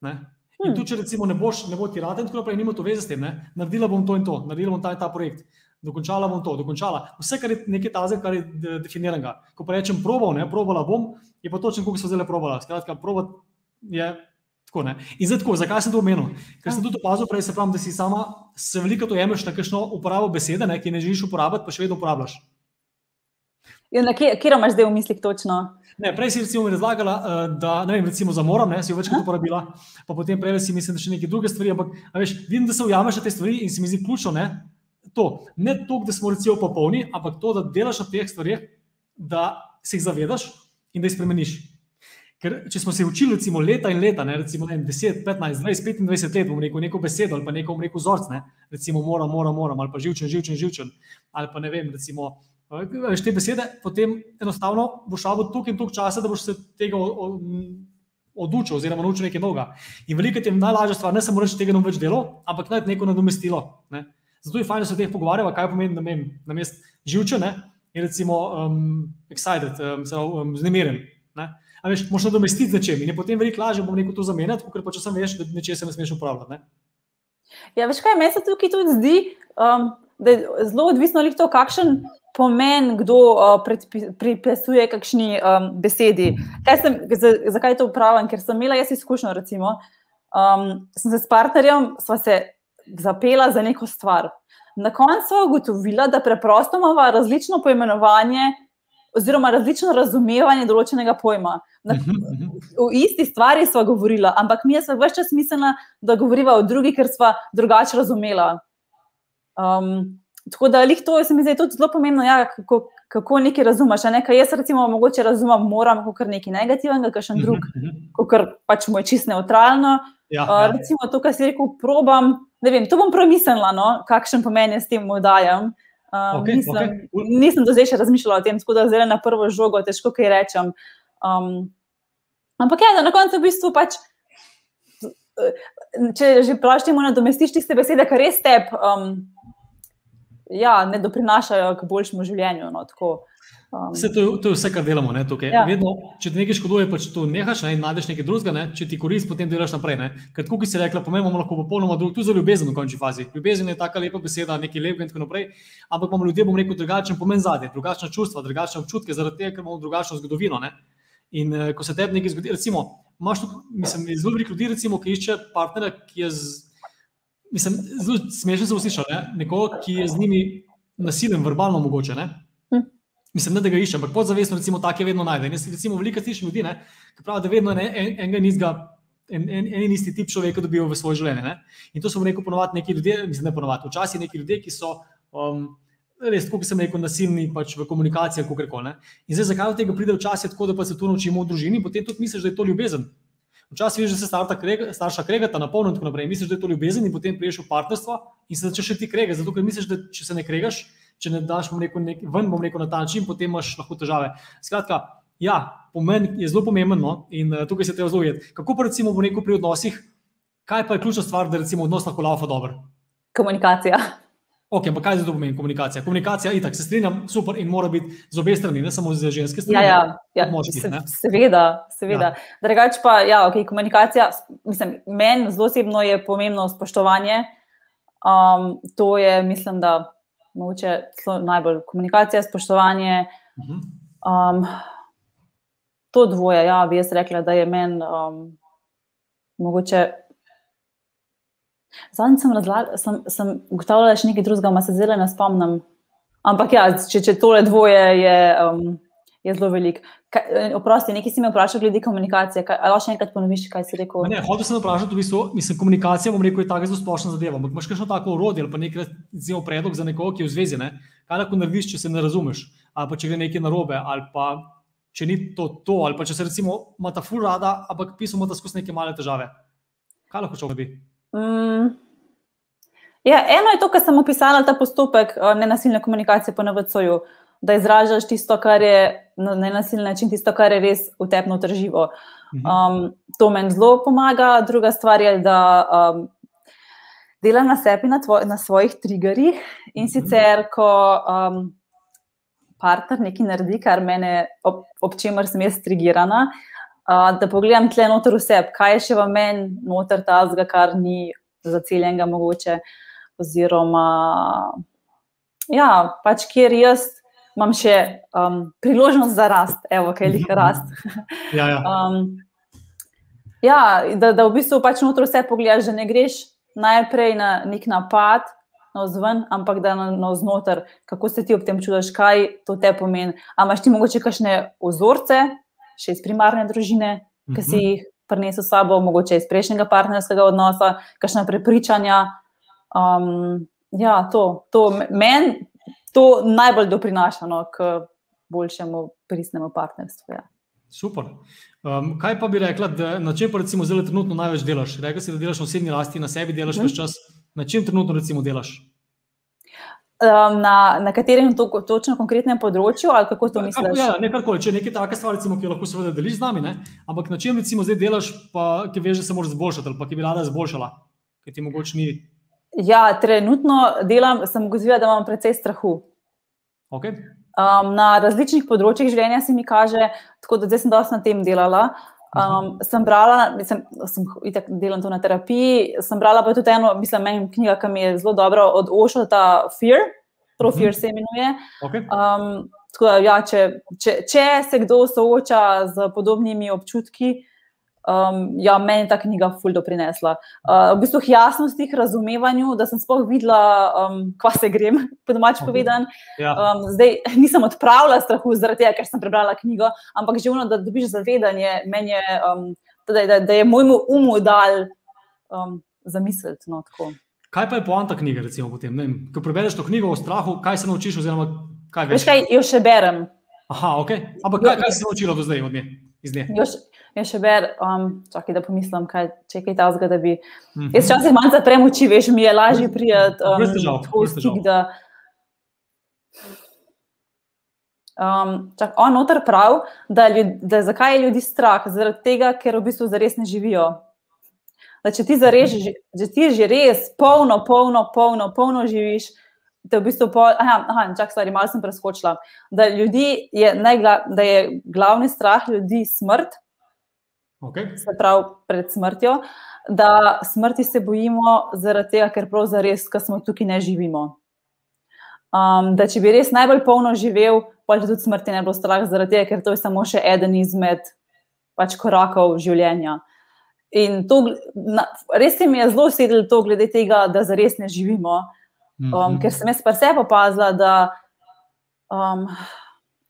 Ne? In hmm. tudi, če recimo, ne boš, ne bo ti rad, in tako naprej, nima to veze s tem, ne? naredila bom to in to, naredila bom ta in ta projekt dokončala bom to, dokončala. Vse, kar je nekaj tazga, kar je definiranega. Ko pa rečem, probal, ne, probala bom, je pa točno, kako so zdaj probala. Skratka, probat je tako. Ne. In zdaj tako, zakaj sem to omenil? Ker sem tudi opazil prej, se pravi, da si sama se veliko to jemliš na kakšno uporabo besede, ne, ki ne želiš uporabljati, pa še vedno uporabljaš. Ja, kje, kje imaš zdaj v mislih točno? Ne, prej si mi razlagala, eh, da ne vem, recimo za moram, ne, si jo večkrat uporabila, pa potem prej si mislim, da še neke druge stvari. Ampak, veš, vidim, da se ujameš te stvari in se mi zdi ključno, ne, to, ne to, da smo recimo popolni, ampak to, da delaš na teh stvareh, da se jih zavedaš in da jih spremeniš. Ker če smo se učili recimo, leta in leta, ne, recimo ne, 10, 15, 20, 25 let, bomo rekel neko besedo ali pa neko rekel vzorc, ne, recimo moram, moram, moram, ali pa živčen, živčen, živčen, ali pa ne vem, recimo. Veš te besede, potem enostavno boš šel tukaj in tukaj časa, da boš se tega odučil, oziroma naučil nekaj novega. In veliko je najlažja stvar, ne samo reči, tega ne bom več delal, ampak najti neko nadomestilo. Ne. Zato je fajn, da se o teh pogovarjava, kaj pomeni, da imam na mestu živčen in recimo um, excited, um, um, znemiren. Veš, možno domestiti z nečem in je potem veliko lažje, bom rekel, to zamenjati, ker pa če sem veš, da nečesa ne smeš upravljati. Ne? Ja, veš kaj, meni se tukaj tudi zdi, um, da je zelo odvisno od tega, kakšen pomen kdo uh, pripisuje kakšni um, besedi. Sem, zakaj je to upravljam? Ker sem imela jaz izkušnjo, recimo, um, sem se s partnerjem, sva se zapela za neko stvar. Na koncu je ugotovila, da preprosto imamo različno poimenovanje, oziroma različno razumevanje določenega pojma. Na, mhm, mhm. v isti stvari smo govorili, ampak mi smo več čas mislili, da govorimo o drugi, ker smo drugače razumeli. Um, tako da jih to, se mi zdi, tudi zelo pomembno, ja, kako, kako nekaj razumeš. Ne? Jaz, recimo, mogoče razumem, moram kot nekaj negativnega, kot še drug, mhm, kot pač moj čist neutralno. Ja, uh, ja. Recimo to, kar si rekel, probam. Vem, to bom premislila, no, kakšen pomen je s tem modajem. Um, okay, mislim, okay. Nisem do zdaj še razmišljala o tem, tako da zdaj na prvo žogo težko kaj rečem. Um, ampak ja, na koncu v bistvu pač. Če že praviš, da nadomestiš tiste besede, kar res te um, ja, ne doprinašajo k boljšemu življenju. No, tako, Um, vse to, to je vse, kar delamo. Ne, ja. Vedno, če ti nekaj škoduje, pa če to nehaš ne, in najdeš nekaj drugega, ne, če ti koristi, potem delaš naprej. Ne. Ker, kot si rekla, pomembno lahko popolnoma drugo, tudi za ljubezen v končni fazi. Ljubezen je taka lepa beseda, nekaj lepega in tako naprej. Ampak imamo ljudje, bom rekel, drugačen pomen zadnje, drugačna čustva, drugačne občutke, zaradi tega, ker imamo drugačno zgodovino. Ne. In uh, ko se tebi nekaj zgodi, recimo, imaš tu, mislim, zelo veliko ljudi, recimo, ki išče partnera, ki je z, mislim, zelo smešno se usliša, ne, nekoga, ki je z njimi nasilen, verbalno mogoče. Ne. Mislim, ne, da ga iščem, ampak podzavestno, recimo, tako je vedno najden. Jaz, recimo, veliko slišim ljudi, ne, ki pravijo, da vedno en, en, enega nizga. En, en, en in isti tip človeka dobijo v svoje življenje. Ne? In to so rekel, ponovadi neki ljudje, mislim, ne ponovadi, včasih neki ljudje, ki so um, res, kot sem rekel, nasilni pač v komunikaciji, kako koli. In zdaj, zakaj od tega pride včasih tako, da pa se to naučimo v družini, potem tudi misliš, da je to ljubezen. Včasih vidiš, da se krega, starša kregata na polno in tako naprej. Misliš, da je to ljubezen in potem priješ v partnerstvo in se začneš ti kregati, zato ker misliš, da če se ne kregaš, če ne daš rekel, nek, ven, bom rekel na ta način, potem imaš lahko težave. Skratka, ja, pomen je zelo pomemben no? in uh, tukaj se treba zelo ujeti. Kako pa recimo v neku pri odnosih, kaj pa je ključna stvar, da recimo odnos lahko laufa dobro? Komunikacija. Ok, ampak kaj za to pomeni komunikacija? Komunikacija je tako, se strinjam, super in mora biti z obe strani, ne samo z ženske strani. Ja, ja, ja. Močkih, se, seveda, seveda. Ja. Drugač pa, ja, ok, komunikacija, mislim, meni zelo osebno je pomembno spoštovanje. Um, to je, mislim, da mogoče najbolj komunikacija, spoštovanje. Um, to dvoje, ja, bi jaz rekla, da je meni um, mogoče. Zadnjič sem, sem, sem ugotavljala, še nekaj drugega, ma se zelo ne spomnim. Ampak ja, če, če tole dvoje je, um, je zelo velik. Eh, oprosti, nekaj si me vprašal glede komunikacije. Kaj, ali še enkrat ponoviš, kaj si rekel? Ne, hotel sem vprašati, v bistvu, mislim, komunikacija, bom rekel, je tako zelo splošna zadeva. Ampak imaš kakšno tako urodje ali pa nekaj zelo predlog za nekoga, ki je v zvezi. Ne? Kaj lahko narediš, če se ne razumeš? Ali pa če gre nekaj narobe, ali pa če ni to, to ali pa če se recimo ima ta ful rada, ampak pismo ima ta skozi neke male težave. Kaj lahko človek bi? Mm. Ja, eno je to, kar sem opisala, ta postopek eh, nenasilne komunikacije po NVC-ju, da izražaš tisto, kar je na nenasilni način, tisto, kar je res utepno trživo. Mhm. Um, to meni zelo pomaga. Druga stvar je, da um, delam na sebi, na, tvoj, na svojih triggerjih in mhm. sicer, ko um, partner nekaj naredi, kar mene, ob, ob čemer sem jaz trigirana. Uh, da pogledam tle noter vse, kaj je še v meni, noter ta zga, kar ni zaceljenega mogoče oziroma ja, pač kjer jaz imam še um, priložnost za rast, evo, kaj jih rast. ja, ja. Um, ja, da, da v bistvu pač notro vse pogledaš, da ne greš najprej na nek napad, na vzven, ampak da na, vznoter, kako se ti ob tem čudaš, kaj to te pomeni. A imaš ti mogoče kakšne ozorce, še iz primarne družine, ki si mhm. jih prinesel s sabo, mogoče iz prejšnjega partnerskega odnosa, kakšna prepričanja. Um, ja, to, to meni to najbolj doprinaša no, k boljšemu pristnemu partnerstvu. Ja. Super. Um, kaj pa bi rekla, da, na čem pa recimo zelo trenutno največ delaš? Rekla si, da delaš v osebni rasti, na sebi delaš mm. več čas. Na čem trenutno recimo delaš? Um, na, na katerem to, točno konkretnem področju, ali kako to misliš? Ja, nekako, če je nekaj takega stvar, recimo, ki jo lahko seveda deliš z nami, ne? ampak na čem recimo zdaj delaš, pa, ki veš, da se moraš zboljšati, ali pa ki bi rada izboljšala, ki ti mogoče ni Ja, trenutno delam, sem ugotovila, da imam precej strahu. Okay. Um, na različnih področjih življenja se mi kaže, tako da zdaj sem dosti na tem delala. Um, sem brala, sem, sem itak delam to na terapiji, sem brala pa tudi eno, mislim, meni knjiga, ki mi je zelo dobro od Oša, ta Fear, Pro Fear se imenuje. Okay. Um, tako da, ja, če, če, če se kdo sooča z podobnimi občutki, Um, ja, meni je ta knjiga fuldo prinesla. Uh, v bistvu jasnost tih razumevanju, da sem sploh videla, um, kva se grem, po domač povedan. Ja. Um, zdaj nisem odpravila strahu zaradi tega, ker sem prebrala knjigo, ampak že vno, da dobiš zavedanje, je, um, da, da, da je mojemu umu dal um, zamisliti. No, kaj pa je poanta knjige, recimo, potem? Ko prebereš to knjigo o strahu, kaj se naučiš, oziroma kaj veš? Veš kaj, jo še berem. Aha, ok. Ampak kaj, kaj si se naučila do zdaj od nje? Jaz še ber, um, čakaj, da pomislim, kaj, če kaj ta zgodi. Mm -hmm. Jaz včasih malo zaprem oči, veš, mi je lažje prijeti um, v stik. Da, um, čak, on noter prav, da, ljud, da zakaj je ljudi strah? Zaradi tega, ker v bistvu zares ne živijo. Da če ti zares, če ti že res polno, polno, polno, polno živiš. Da, v bistvu pol, aha, aha, čak, stvari, malo sem preskočila. Da, je najgla, da je glavni strah ljudi smrt, okay. se pravi pred smrtjo, da smrti se bojimo zaradi tega, ker prav zares, ker smo tukaj ne živimo. Um, da če bi res najbolj polno živel, pa tudi smrti ne bo strah, zaradi tega, ker to je samo še eden izmed pač, korakov življenja. In to, na, res mi je zelo sedelo to, glede tega, da zares ne živimo. Um, mm -hmm. Ker sem jaz pa se opazila, da um,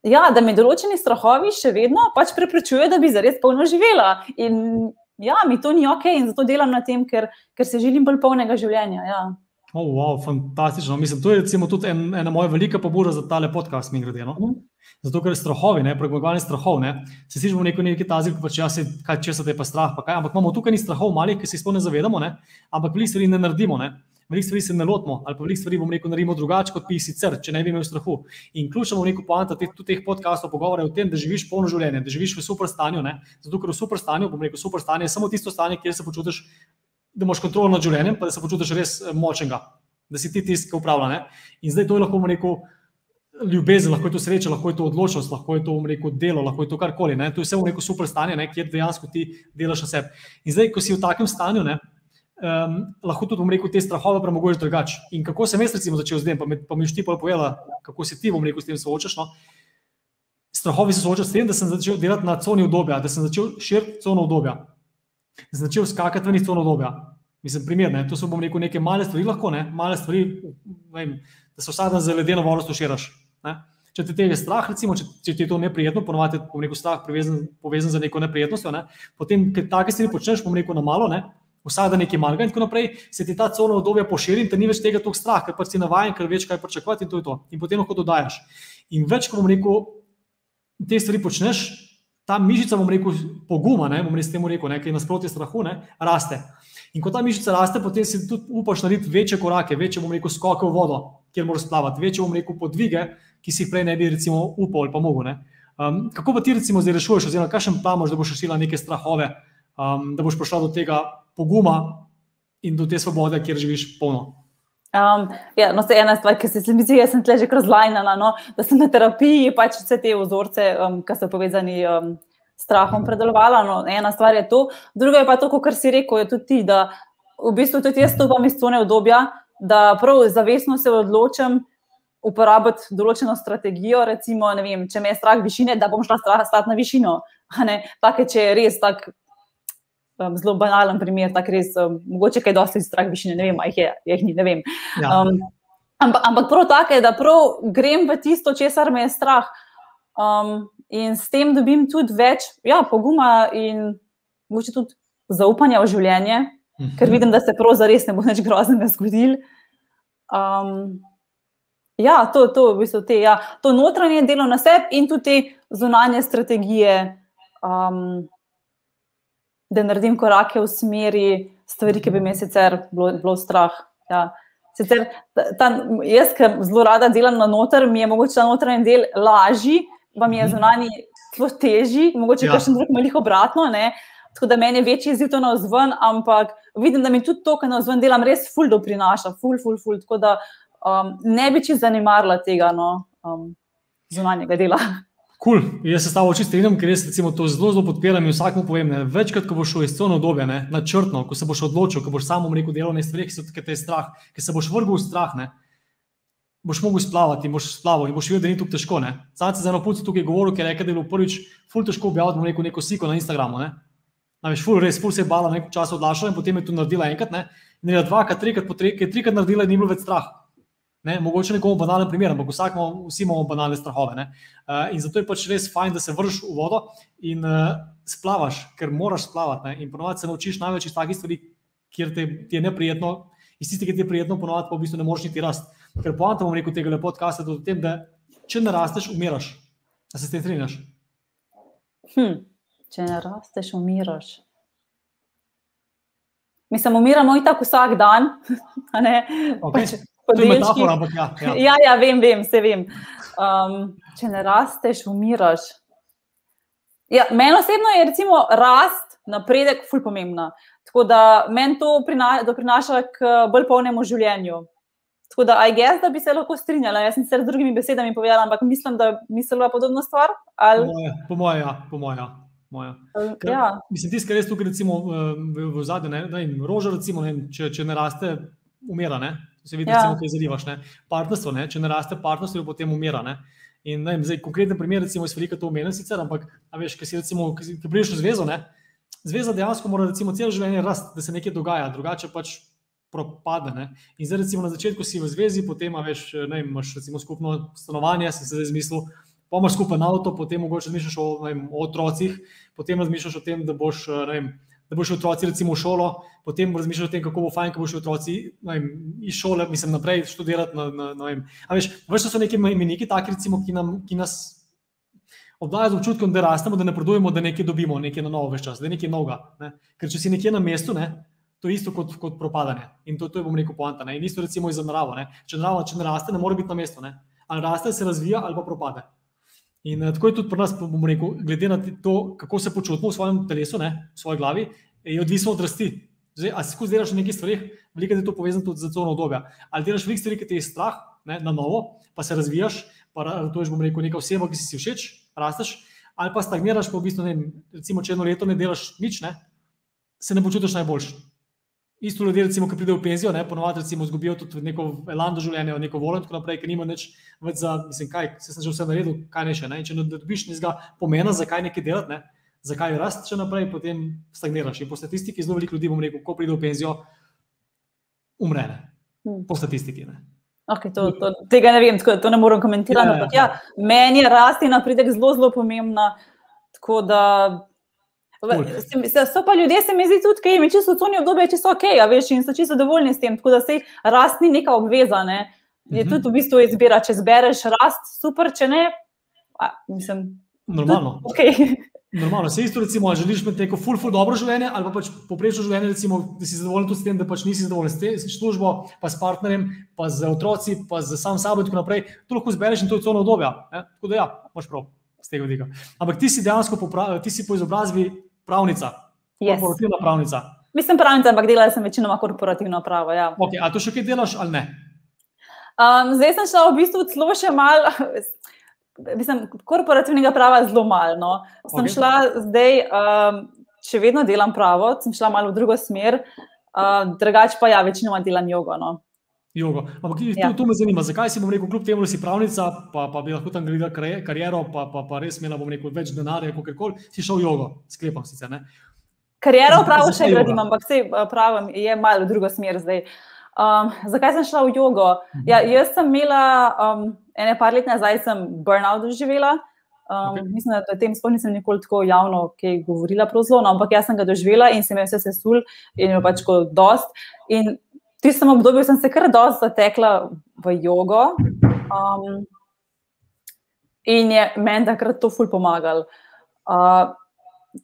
ja, da mi določeni strahovi še vedno pač preprečujejo, da bi zares polno živela. In ja, mi to ni ok, in zato delam na tem, ker, ker se želim bolj polnega življenja. Ja. Oh, wow, fantastično. Mislim, to je tudi en, ena moja velika pobuda za tale podcast, mi grede. No? Mm. Zato, ker strahovi, premagovanje strahov, ne? se slišimo neko nekaj tazil, pa če ja se kaj česa te pa strah, pa kaj. Ampak imamo tukaj ni strahov malih, ki se jih sploh ne zavedamo, ne? ampak veliko stvari ne naredimo. Ne? Veliko stvari se ne lotimo, ali pa veliko stvari bomo rekel, naredimo drugače, kot bi sicer, če ne bi imel strahu. In ključno v neko poanta teh, teh podkastov pogovora je o tem, da živiš polno življenje, da živiš v super stanju. Ne? Zato, ker v super stanju, bom rekel, super stanje je samo tisto stanje, kjer se počutiš, da imaš kontrolo nad življenjem, pa da se počutiš res eh, močnega, da si ti tisti, ki upravlja. Ne? In zdaj to je lahko, bom rekel. Ljubezen, lahko je to sreča, lahko je to odločnost, lahko je to rekel, delo, lahko je to karkoli. To je vse v neko super stanje, ne, kjer dejansko ti delaš na sebi. In zdaj, ko si v takem stanju, ne, um, lahko tudi, bom rekel, te strahove premaguješ drugače. In kako sem jaz, recimo, začel z tem, pa, pa mi šti pa povedala, kako se ti, bom rekel, s tem soočaš. No? Strahovi se soočajo s tem, da sem začel delati na coni obdobja, da sem začel širiti cono obdobja, da sem začel skakati v njih cono obdobja. Mislim, primer, ne? to so bom rekel neke male stvari, lahko ne, male stvari, ne vem, da se vsak dan za ledeno vodo stoširaš. Če ti tega strah, recimo, če, če ti je to neprijetno, ponovadi je neko strah povezan, povezan z neko neprijetnostjo, ne? potem, ker take stvari počneš, bom rekel na malo, ne? Vsak dan nekaj malega in tako naprej, se ti ta cona obdobja poširi in te ni več tega toliko strah, ker pač si navajen, ker veš, kaj pričakovati in to je to. In potem lahko dodajaš. In več, ko bom rekel, te stvari počneš, ta mišica, bom rekel, poguma, ne, bom res temu rekel, nekaj nasprotje strahu, ne, raste. In ko ta mišica raste, potem si tudi upaš narediti večje korake, večje, bom rekel, skoke v vodo, kjer moraš splavati, večje, bom rekel, podvige, ki si jih prej ne bi, recimo, upal ali pa mogel. Um, kako pa ti, recimo, zdaj rešuješ, oziroma kakšen plan imaš, da boš rešila neke strahove, um, da boš prišla do tega poguma in do te svobode, kjer živiš polno? Um, ja, no, ena stvar, ki se mi zdi, da sem tle že razlajnana, no, da sem na terapiji pač vse te vzorce, um, ki so povezani um, s strahom, predelovala. No, ena stvar je to, druga je pa to, kar si rekel, je tudi ti, da v bistvu tudi jaz stopam iz tone obdobja, da prav zavestno se odločim uporabiti določeno strategijo. Recimo, vem, če me je strah višine, da bom šla stati na višino. Take, če je res tako um, zelo banalen primer, tako res, um, mogoče kaj dosti strah višine, ne vem, jih je, jih ni, ne vem. Ja. Um, ampak, ampak prav tako je, da prav grem v tisto, česar me je strah. Um, in s tem dobim tudi več ja, poguma in mogoče tudi zaupanja v življenje, mhm. ker vidim, da se prav zares ne bo nič groznega zgodil. Um, ja, to, to, v bistvu te, ja, to notranje delo na sebi in tudi te zunanje strategije. Um, da naredim korake v smeri stvari, ki bi me sicer bilo, bilo strah. Ja. Sicer, ta, jaz, ki zelo rada delam na noter, mi je mogoče ta notranji del lažji, pa mi je mhm. zunani zelo težji, mogoče ja. še drug malih obratno. Ne? Tako da meni je večji izziv to na vzven, ampak vidim, da mi tudi to, kar na vzven delam, res ful do prinaša, ful, ful, ful. Tako da um, ne bi čisto zanimarila tega no, um, zunanjega dela. Cool. Jaz se s tabo čisto strinjam, ker jaz to zelo, zelo podpiram in vsakmu povem. Ne, večkrat, ko boš šel iz cone obdobja, načrtno, ko se boš odločil, ko boš samo rekel delovne stvari, ki so te je strah, ki se boš vrgel v strah, ne, boš mogel splavati boš splavil in boš videl, da ni tako težko. Sam se za eno punco tukaj govoril, ker je rekel, da je bilo prvič ful težko objaviti neko, neko sliko na Instagramu. Ne. Namreč ful, res ful se je bala nekaj časa odlašala in potem je to naredila enkrat, ne, in je dvakrat, trikrat, po trikrat, trikrat naredila in ni bilo več strah. Ne, mogoče nekomu banalen primer, ampak vsak imamo, vsi imamo banalne strahove. Uh, in zato je pač res fajn, da se vršiš v vodo in uh, splavaš, ker moraš splavati. Ne. In ponovadi se naučiš največ iz takih stvari, kjer te, ti je neprijetno, iz tistih, ki ti je prijetno, ponovadi pa v bistvu ne moreš niti rast. Ker poanta bom rekel tega podcasta tudi o tem, da če ne rasteš, umiraš. Da se s tem strinjaš. Hm, če ne rasteš, umiraš. Mislim, umiramo in tako vsak dan. Okay. Pač, To je metafora, ampak ja. Ja, ja, ja vem, vem, se vem. Um, če ne rasteš, umiraš. Ja, meni osebno je recimo rast, napredek, ful pomembna. Tako da meni to prina, prinaša k bolj polnemu življenju. Tako da, aj gess, da bi se lahko strinjala. Jaz sem se z drugimi besedami povedala, ampak mislim, da mislila podobno stvar. Ali... Po mojem, ja, po mojem. Ja. Moja. Ja. Mislim, tisti, ki res tukaj, recimo, v, v zadnjem, ne, ne, roža, recimo, ne, če, če ne raste, umira. Ne? Se vidi, ja. kaj zadivaš. Ne? Partnerstvo, ne? če ne raste partnerstvo, potem umira. Ne? In ne, zdaj, konkreten primer, recimo, iz Velika to omenja sicer, ampak, veš, ki si recimo, ki prideš v zvezo, ne? zveza dejansko mora recimo celo življenje rasti, da se nekaj dogaja, drugače pač propade. Ne? In zdaj, recimo, na začetku si v zvezi, potem veš, ne, imaš recimo skupno stanovanje, si se zdaj zmislil, pomaš skupaj na avto, potem mogoče razmišljaš o, vem, o otrocih, potem razmišljaš o tem, da boš, ne vem, da boš otroci recimo v šolo, potem razmišljaš o tem, kako bo fajn, ko boš otroci vem, iz šole, mislim, naprej študirati. Na, na, na, veš, veš, so neki imeniki, taki, recimo, ki, nam, ki nas obdajajo z občutkom, da rastemo, da ne produjemo, da nekaj dobimo, nekaj na novo, veš čas, da je nekaj novega. Ne? Ker če si nekje na mestu, ne, to je isto kot, kot propadanje. In to, to je, bom rekel, poanta. In isto recimo iz narave. Če narava, če ne raste, ne more biti na mestu. Ne? Ali raste, se razvija, ali pa propade. In uh, tako je tudi pri nas, bomo rekel, glede na to, kako se počutimo v svojem telesu, ne, v svoji glavi, je odvisno od rasti. Zdaj, a si skozi delaš na nekih stvarih, veliko je to povezano tudi z zono obdobja. Ali delaš veliko stvari, ki te je strah, ne, na novo, pa se razvijaš, pa to je, bomo rekel, neka oseba, ki si si všeč, rasteš, ali pa stagniraš, pa v bistvu, ne, recimo, če eno leto ne delaš nič, ne, se ne počutiš najboljši. Isto ljudje, recimo, ki pridejo v penzijo, ne, ponovadi recimo izgubijo tudi neko elando življenja, neko voljo in tako naprej, ker nima nič več za, mislim, kaj, se sem že vse naredil, kaj ne še, ne, in če ne dobiš nizga pomena, zakaj nekaj delati, ne, zakaj rasti še naprej, potem stagniraš. In po statistiki zelo veliko ljudi, bom rekel, ko pridejo v penzijo, umre, po statistiki. Ne. Okay, to, to, tega ne vem, tako, to ne morem komentirati. Ja, ja, ja. Meni je rasti napredek zelo, zelo pomembna. Tako da. So pa ljudje, se mi zdi, tudi, ki jim je čisto cunjo obdobje, če so ok, a veš, in so čisto zadovoljni s tem. Tako da se rast ni neka obveza. Ne. Je uh -huh. tudi v bistvu izbira, če zbereš rast, super, če ne. A, mislim, Normalno. Tudi, okay. Normalno, se isto, recimo, želiš imeti neko ful, ful dobro življenje, ali pa pač poprečno življenje, recimo, da si zadovoljen tudi s tem, da pač nisi zadovoljen s, te, s službo, pa s partnerjem, pa z otroci, pa z sam sabo in tako naprej. To lahko zbereš in to je celo obdobje. Tako da ja, imaš prav z tega vidika. Ampak ti si dejansko po, ti si po izobrazbi pravnica, yes. korporativna pravnica. Mislim pravnica, ampak delala sem večinoma korporativno pravo. Ja. Okay, a to še kaj delaš ali ne? Um, zdaj sem šla v bistvu celo še malo mislim, korporativnega prava zelo malo. No. Sem okay. šla zdaj, um, še vedno delam pravo, sem šla malo v drugo smer, uh, drugače pa ja, večinoma delam jogo. No. Jogo. Ampak ja. to, to me zanima, zakaj si bom rekel, kljub temu, da si pravnica, pa, pa bi lahko tam gledal kariero, pa, pa, pa res imela bom rekel več denarja, kot koli, si šel v jogo, sklepam sicer. Ne? Kariero pravo še gradim, ampak vse pravo je malo v drugo smer zdaj. Um, zakaj sem šla v jogo? Mhm. Ja, jaz sem imela. Um, ene par let nazaj sem burnout doživela. Um, okay. Mislim, da o tem sploh nisem nikoli tako javno govorila, zelo, no, ampak jaz sem ga doživela in se mi je vse sesul in je pač kot dost. In v tistem obdobju sem se kar dost zatekla v jogo. Um, in je meni takrat to ful pomagal. Uh,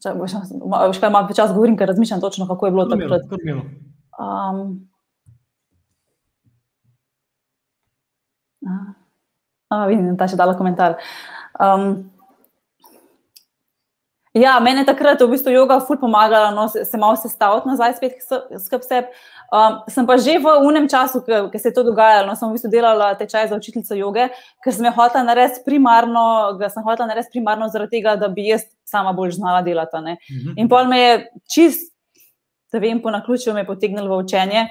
če, še kaj malo čas govorim, ker razmišljam točno, kako je bilo takrat. Um, Oh, vidim, da je dala komentar. Um, ja, meni je takrat v bistvu joga ful pomagala, no, se, se malo sestaviti nazaj, spet skrb sebi. Um, sem pa že v unem času, ki se je to dogajalo, no, sem v bistvu delala tečaj za učiteljico joge, ker sem jo hotela narediti primarno, sem hotela narediti primarno zaradi tega, da bi jaz sama bolj znala delati. Uh mhm. In pol me je čist, da vem, po naključju me potegnilo v učenje.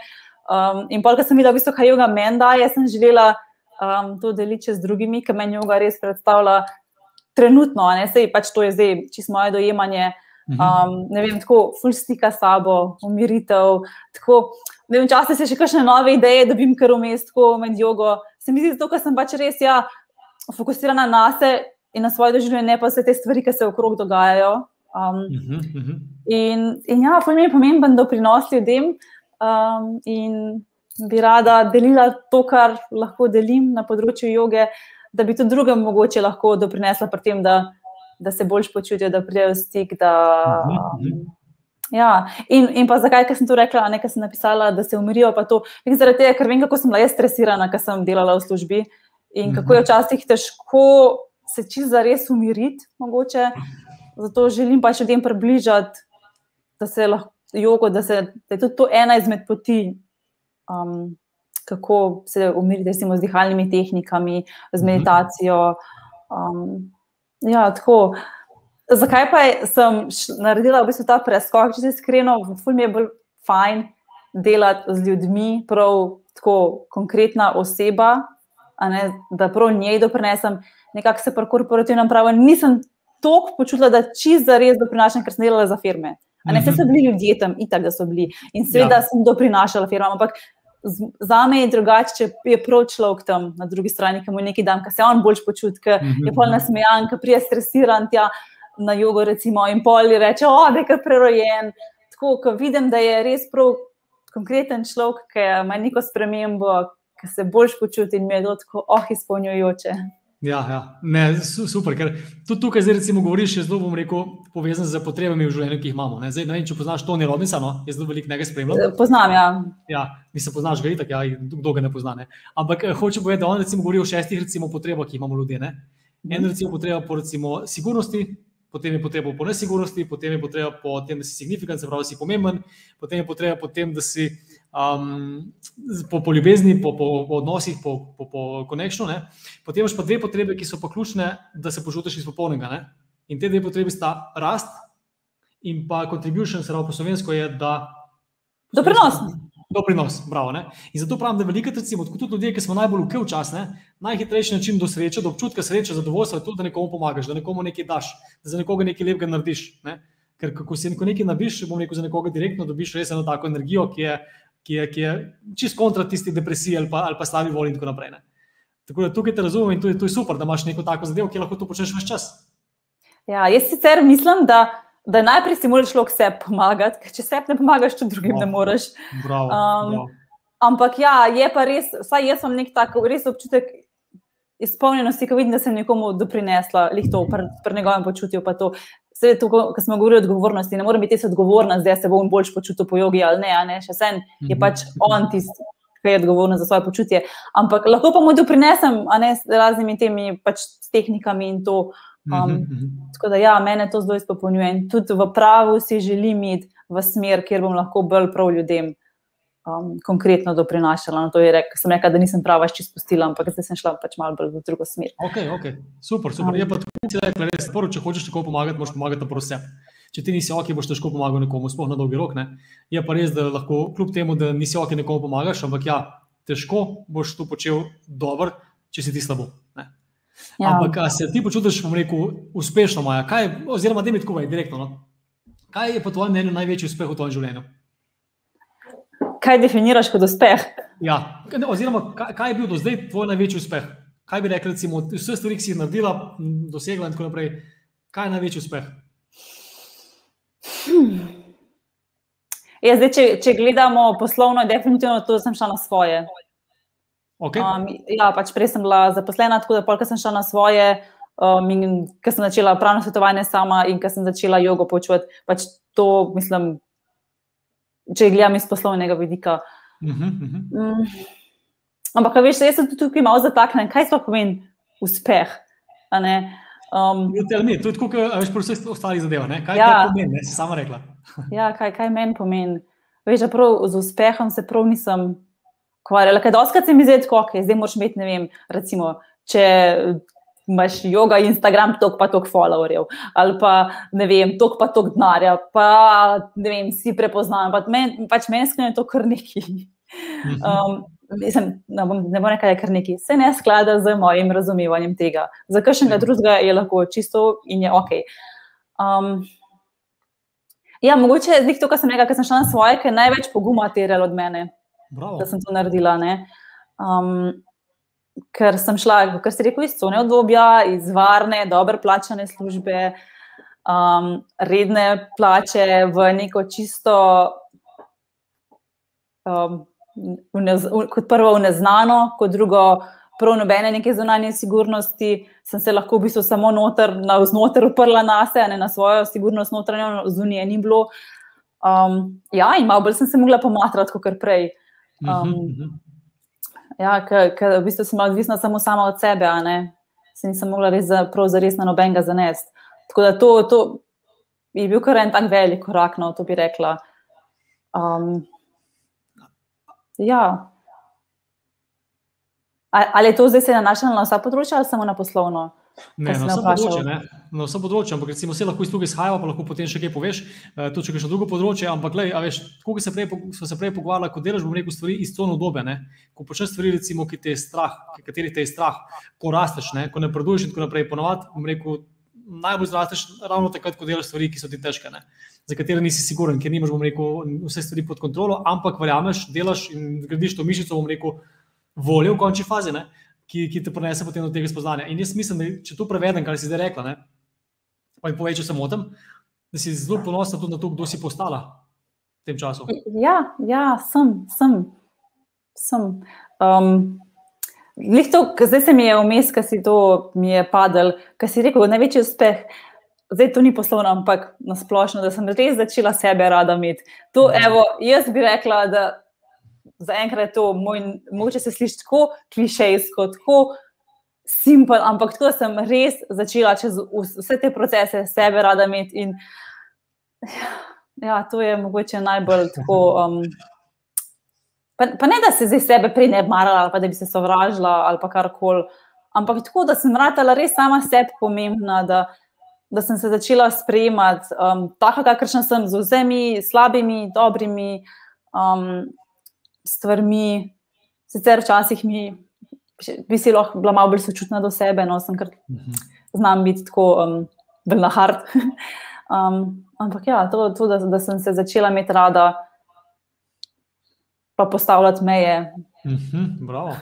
Um, in pol, ker sem videla, v bistvu, kaj joga meni da, jaz sem želela um, to deliti z drugimi, ki meni joga res predstavlja trenutno, ne sej pač to je zdaj, čisto moje dojemanje. Mhm. Um, ne vem, tako ful stika s sabo, umiritev. Tako, ne vem, časi se še kakšne nove ideje, da bi jim kar umest, tako med jogo. Se mi zdi, zato, ker sem pač res ja, fokusirana na sebe in na svoje doživljanje, ne pa vse te stvari, ki se okrog dogajajo. Um, uh -huh, uh -huh. In, in ja, ful mi je pomemben doprinos ljudem. Um, in bi rada delila to, kar lahko delim na področju joge, da bi tudi drugem mogoče lahko doprinesla pri tem, da, da se bolj počutijo, da pridejo v stik. Da, um, ja. in, in pa zakaj, ker sem to rekla, nekaj sem napisala, da se umirijo. Zaradi tega, ker vem, kako sem bila jaz stresirana, ker sem delala v službi in kako je včasih težko se čez za res umiriti. Mogoče. Zato želim pa še ljudem približati, da se lahko jogo, da, se, da je tudi to ena izmed poti um, kako se umiriti, recimo, z dihalnimi tehnikami, z mhm. meditacijo. Um, ja, tako. Zakaj pa sem naredila v bistvu ta preskok, če se iskreno, v filmu je bolj fajn delati z ljudmi, prav tako konkretna oseba, ne, da prav njej doprinesem, nekako se pa korporativno pravi. Nisem toliko počutila, da čist za res doprinašam, ker sem delala za firme. Ne, vse so bili ljudje tam, itak, da so bili. In seveda ja. sem doprinašala firmam, ampak za me je drugače, če je prav človek tam na drugi strani, ki mu neki dan, ki se on bolj počuti, ki je pol nasmejan, ki prije stresiran tja na jogo, recimo, in pol je reče, o, da je kar prerojen. Tako, ko vidim, da je res prav konkreten človek, ki ima neko spremembo, ki se bolj počuti in mi je to tako, oh, izpolnjujoče. Ja, ja. Ne, super, ker tudi tukaj zdaj recimo govoriš, zelo bom rekel, povezan z potrebami v življenju, ki jih imamo. Ne, zdaj, ne vem, če poznaš Tony Robbinsa, no, jaz zelo veliko njega spremljam. Eh, poznam, ja. Ja, mi se poznaš, gledaj, tako, ja, kdo ga ne pozna. Ne. Ampak eh, hoče povedati, da on recimo govori o šestih recimo potrebah, ki jih imamo ljudje. Ne. En recimo potreba po recimo sigurnosti, potem je potreba po nesigurnosti, potem je potreba po tem, da si signifikant, se pravi, si pomemben, potem je potreba po tem, da si um, po, po ljubezni, po, po, po odnosih, po, po, po konekšnju. Potem imaš pa dve potrebe, ki so pa ključne, da se počutiš izpopolnjenega. Ne? In te dve potrebi sta rast in pa contribution, se pravi po slovensko, je da. Doprinos. Doprinos, bravo. Ne? In zato pravim, da veliko recimo, tudi ljudje, ki smo najbolj ukev čas, ne? najhitrejši način do sreče, do občutka sreče, zadovoljstva je to, da nekomu pomagaš, da nekomu nekaj daš, da za nekoga nekaj lepega narediš. Ne? Ker ko si nekaj narediš, bom rekel za nekoga direktno, dobiš res eno tako energijo, ki je ki je, ki je čist kontra tisti depresiji ali pa, ali pa slabi volji in tako naprej. Ne. Tako da tukaj te razumem in to je, to je super, da imaš neko tako zadevo, ki lahko to počneš več čas. Ja, jaz sicer mislim, da, da najprej si moraš človek sebi pomagati, ker če sebi ne pomagaš, tudi drugim Bravo. ne moreš. Bravo, Um, bravo. Ampak ja, je pa res, vsaj jaz imam nek tak res občutek izpolnjenosti, ko vidim, da sem nekomu doprinesla, lih to pri, pri njegovem počutju. pa to. Seveda, to, ko smo govorili o odgovornosti, ne morem biti jaz odgovorna, zdaj se bom bolj počutil po jogi ali ne, ne, še vsem je Mhm. pač on tisti, ki je odgovoren za svoje počutje. Ampak lahko pa mu doprinesem, a ne s raznimi temi pač tehnikami in to. Um, Mhm, mhm. Tako da, ja, mene to zelo izpopolnjuje in tudi v pravu si želim iti v smer, kjer bom lahko bolj prav ljudem um, konkretno doprinašala. No, to je rekel, sem rekla, da nisem prava še spustila, ampak zdaj sem šla pač malo bolj v drugo smer. Okay, okay. Super, super. Je pa tako, kot si rekla, res prvo, če hočeš tako pomagati, moraš pomagati prvo sebi. Če ti nisi ok, boš težko pomagal nekomu, sploh na dolgi rok. Ne? Je pa res, da lahko, kljub temu, da nisi ok, nekomu pomagaš, ampak ja, težko boš to počel dobro, če si ti slabo. Ja. Ampak, a se ti počutiš, bom rekel, uspešno, Maja? Kaj, oziroma, da mi tako vej, direktno. No? Kaj je po tvojem mnenju največji uspeh v tvojem življenju? Kaj definiraš kot uspeh? Ja, oziroma, kaj, kaj je bil do zdaj tvoj največji uspeh? Kaj bi rekel, recimo, od vseh stvari, ki si jih naredila, dosegla in tako naprej? Kaj je največji uspeh? Ja, zdaj, če, če gledamo poslovno, definitivno to sem šla na svoje. Okay. Um, ja, pač prej sem bila zaposlena, tako da polk sem šla na svoje. Um, in ker sem začela pravno svetovanje sama, in ker sem začela jogo počuti, pač to mislim, če gledam iz poslovnega vidika. Uh -huh, uh -huh. Mm. Ampak, veš, jaz sem tukaj malo zataknjen, kaj sploh pomeni uspeh. Um, me, to je tako, kot veš, vseh ostalih zadevah. ne? Kaj Ja. ja. pomeni, ne? si sama rekla. ja, kaj, kaj meni pomeni? Veš, da prav z uspehom se prav nisem ukvarjala. Ker doskrat se mi zdi, tako, okay, zdaj moraš imeti, ne vem, recimo, če imaš yoga, Instagram, tok pa tok followerjev, ali pa ne vem, tok pa tok denarja, pa ne vem, si prepoznavam. Pa men, pač meni je to kar neki. Mhm. Um, mislim, ne bom, ne bom rekla, da je kar nekaj, se ne sklada z mojim razumevanjem tega. Za kakšnega drugega je lahko čisto in je ok. Um, ja, mogoče je to, kar sem rekla, ker sem šla na svoje, ker je največ poguma terjalo od mene, Bravo. da sem to naredila. ne. Um, ker sem šla, kar si rekel, iz cone obdobja, iz varne, dobro plačane službe, um, redne plače v neko čisto um, v nez, v, kot prvo v neznano, kot drugo, prav nobene neke zunanje sigurnosti, sem se lahko v bistvu samo noter, navznoter uprla na sebe, ne na svojo sigurnost notranjo, zunije ni bilo. Um, ja, in malo bolj sem se mogla pomatrati kot prej. Um, mhm. ja, ker v bistvu sem odvisna samo sama od sebe. Se nisem mogla res za, prav zares na nobenega zanesti. Tako da to, to je bil kar en tak velik korak, no, to bi rekla. Um, ja. Ali je to zdaj se nanašalo na vsa področja ali samo na poslovno? Ne, na me vse vprašal? področje, ne. Na vse področje, ampak recimo vse lahko iz tukaj izhajamo, pa lahko potem še kaj poveš, eh, tudi če greš na drugo področje, ampak a veš, tako se prej, smo se prej pogovarjali, ko delaš, bom rekel, stvari iz cone dobe, ne. Ko počneš stvari, recimo, ki te je strah, katerih te je strah, ko rasteš, ne, ko napreduješ in tako naprej, ponovadi, bom rekel, najbolj zrasteš ravno takrat, ko delaš stvari, ki so ti težke, ne. Za katere nisi siguren, ker nimaš, bom rekel, vse stvari pod kontrolo, ampak verjameš, delaš in gradiš to mišico, bom rekel, volje v končni fazi, ne, ki, ki te prinese potem do tega spoznanja. In jaz mislim, da če to prevedem, kar si zdaj rekla, ne, pa mi povej, če se motim, da si zelo ponosna tudi na to, kdo si postala v tem času. Ja, ja sem, sem. sem. Um, to, zdaj se mi je vmes, ki si to mi je padel, ki si rekel, največji uspeh. Zdaj to ni poslovno, ampak nasplošno, da sem res začela sebe rada imeti. To, Mhm. evo, jaz bi rekla, da zaenkrat je to moj, mogoče se sliši tako klišejsko, tako simpel, ampak da sem res začela čez vs- vse te procese sebe rada imeti. In, ja, to je mogoče najbolj tako. Um, Pa, pa ne, da se zdaj sebe prej ne marala, ali pa da bi se sovražila ali karkoli, ampak tako, da sem ratala res sama sebi pomembna, da, da sem se začela sprejemati um, tako, kakršna sem, z vsemi slabimi, dobrimi um, stvarmi. Sicer včasih mi, bi si lahko bila malo bolj sočutna do sebe, no, sem kar Mhm. znam biti tako um, bolj na hard. um, ampak ja, to, to da, da sem se začela imeti rada. pa postavljati meje. Mm -hmm,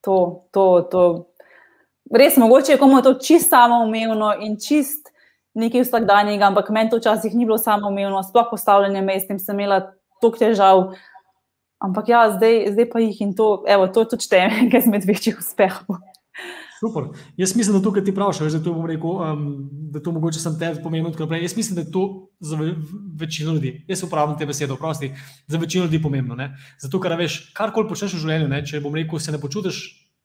to, to, to. Res mogoče je komu to čist samoumevno in čist nekaj vsakdanjega, ampak meni to včasih ni bilo samoumevno, sploh postavljanje mej, s tem sem imela toliko težav. Ampak ja, zdaj, zdaj pa jih in to, evo, to tudi štejem, nekaj izmed večjih uspehov. Super. Jaz mislim, da tukaj ti praviš, da, um, da to mogoče sem te pomenil naprej. Jaz mislim, da je to za večino ljudi, jaz uporabljam te besede, prosti, za večino ljudi pomembno. Ne? Zato, ker veš, karkoli počneš v življenju, ne? če bom rekel, se ne počutiš,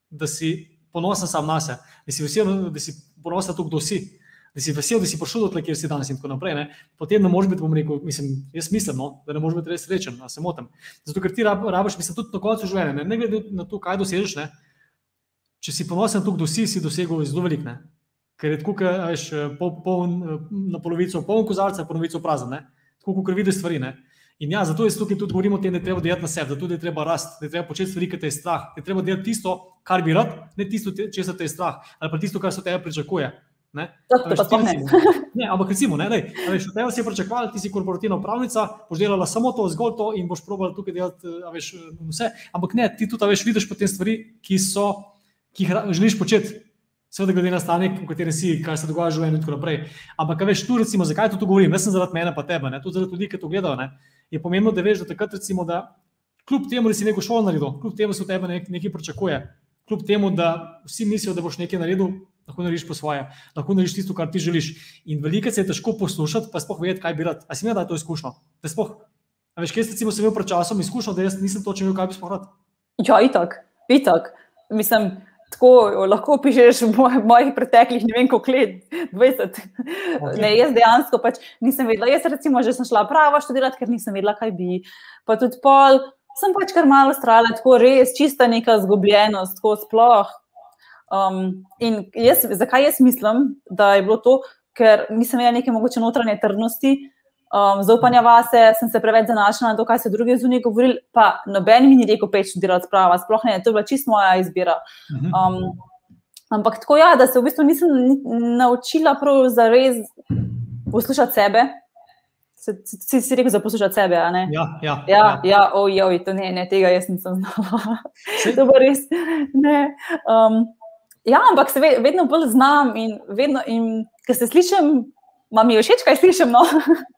da si ponosen sam na sebe, da si si ponosen to, kdo si. Da si vesel, da si prišel do tega, kjer si danes, in tako naprej. Ne? Potem ne moreš biti, bom rekel, mislim, jaz mislim, no, da ne moreš biti res srečen, da se motim. Zato, ker ti rabiš, mislim, tudi na koncu življenja, ne, ne glede na to, kaj dosežeš, ne? če si ponosen, tukaj dosi si dosegel zelo velik. Ne? Ker je tako, da je na polovico poln kozarca, polovico prazen, tako kot vidiš stvari. Ne? In ja, zato je tukaj tudi govorimo o tem, da je treba delati na sebi, da je treba rasti, da je treba početi stvari, ki te je strah, da je treba delati tisto, kar bi rad, ne tisto, česar te je strah, ali pa tisto, kar se od tebe pričakuje. Ne? Veš, ne. Ne, ampak recimo, ne, dej, veš, od tebe si pričakoval, ti si korporativna upravnica, boš delala samo to, zgolj to in boš probala tukaj delati veš, vse. Ampak ne, ti tudi veš, vidiš potem stvari, ki so ki jih želiš početi, seveda, glede na stanje, v katerem si, kaj se dogaja v življenju in tako naprej. Ampak, veš, tu recimo, zakaj to govorim, ne sem zaradi mene, pa tebe, ne, tudi zaradi ljudi, ki to gledajo. Ne, je pomembno, da veš, da takrat, recimo, da kljub temu, da si neko šolo naredil, kljub temu, da se od tebe nek, nekaj pričakuje, kljub temu, da vsi mislijo, da boš nekaj naredil. Lahko narediš po svoje, lahko narediš tisto, kar ti želiš. In veliko se je težko poslušati, pa sploh vedeti, kaj bi rad. A si imel to izkušnjo? Sploh, veš, kaj si imel pred časom izkušnjo, da jaz nisem točno vedel, kaj bi sploh rad? Ja, itak, itak. Mislim, Tako lahko pišeš moj, mojih preteklih, ne vem, koliko let, 20. Okay. Ne, jaz dejansko pač nisem vedela. Jaz, recimo, že sem šla pravo študirati, ker nisem vedela, kaj bi. Pa tudi pol, sem pač kar malo strala, tako res, čista neka zgubljenost, tako sploh. Um, in jaz, zakaj jaz mislim, da je bilo to, ker nisem imela neke mogoče notranje trdnosti um, zaupanja vase, sem se preveč zanašala na to, kaj so drugi zunaj govorili. Pa noben mi ni rekel, peč delati sprava, sploh ne, to je bila čisto moja izbira. Mhm. Um, ampak tako ja, da se v bistvu nisem naučila prav za res poslušati sebe. Si, si rekel, da poslušaš sebe. Ja, ja, ja, ja. ja oj, oj, to ne, ne, tega jaz nisem znala. to bo res. Um, ja, ampak se vedno bolj znam in vedno, in ker se slišim Ma mi je všeč, kaj slišim. No?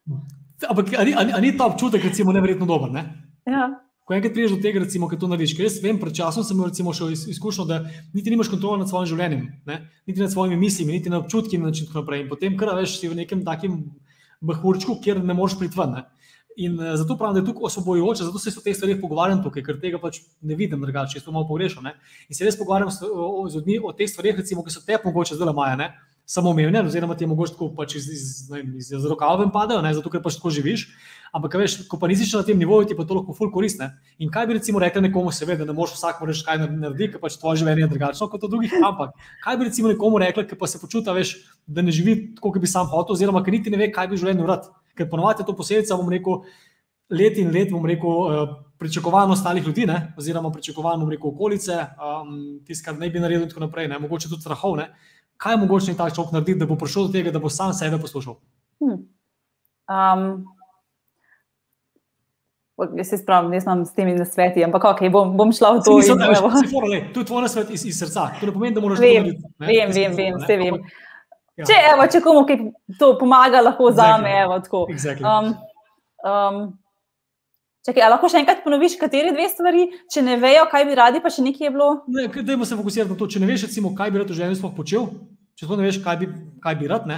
Ampak ali, ali, ali ni ta občutek, recimo, nevrjetno dober? Ne? Ja. Ko enkrat priješ do tega, recimo, da to narediš, ker jaz vem, pred časom sem imel še izkušnjo, da niti nimaš kontrole nad svojim življenjem, ne? niti nad svojimi mislimi, niti nad občutki in tako naprej. In potem, kar veš, si v nekem takem bahurčku, kjer ne moreš priti ven. In uh, zato pravim, da je tukaj osvobojujoče, zato se o teh stvarih pogovarjam tukaj, ker tega pač ne vidim drugače, če to malo pogrešam. In se res pogovarjam z ljudmi o teh stvarih, recimo, ki so te mogoče zdaj maja samoumevne, oziroma ti mogoče tako pač iz, iz, iz, iz rokava padajo, ne, zato ker pač tako živiš. Ampak, veš, ko pa nisi na tem nivoju, ti pa to lahko ful koristne. In kaj bi recimo rekel nekomu, seveda, ne moreš vsak reči, kaj naredi, ker pač tvoje življenje je drugačno kot od drugih. Ampak, kaj bi recimo nekomu rekel, ki pa se počuta, veš, da ne živi tako, kot bi sam hotel, oziroma ker niti ne ve, kaj bi življenje rad. Ker ponovadi je to posledica, bom rekel, let in let, bom rekel, uh, pričakovano ostalih ljudi, ne? oziroma pričakovano, bom rekel, okolice, um, tisto, kar ne bi naredil in tako naprej, ne? mogoče tudi strahov. Ne? kaj je mogoče ta človek narediti, da bo prišel do tega, da bo sam sebe poslušal? Hmm. Um, jaz se spravim, jaz imam s temi nasveti, ampak ok, bom, bom šla v to. Si, in, veš, si fora, lej, to je tvoj nasvet iz, iz srca. To ne pomeni, da moraš vem, to narediti. Ne? Vem, vem, vem, vse vem. Ja. Če, evo, če komu to pomaga, lahko exactly. zame. Evo, exactly. um, um, Čakaj, lahko še enkrat ponoviš, kateri dve stvari, če ne vejo, kaj bi radi, pa še nekaj je bilo? Ne, dajmo se fokusirati na to. Če ne veš, recimo, kaj bi rad v življenju sploh počel, če to ne veš, kaj bi, kaj bi rad, ne?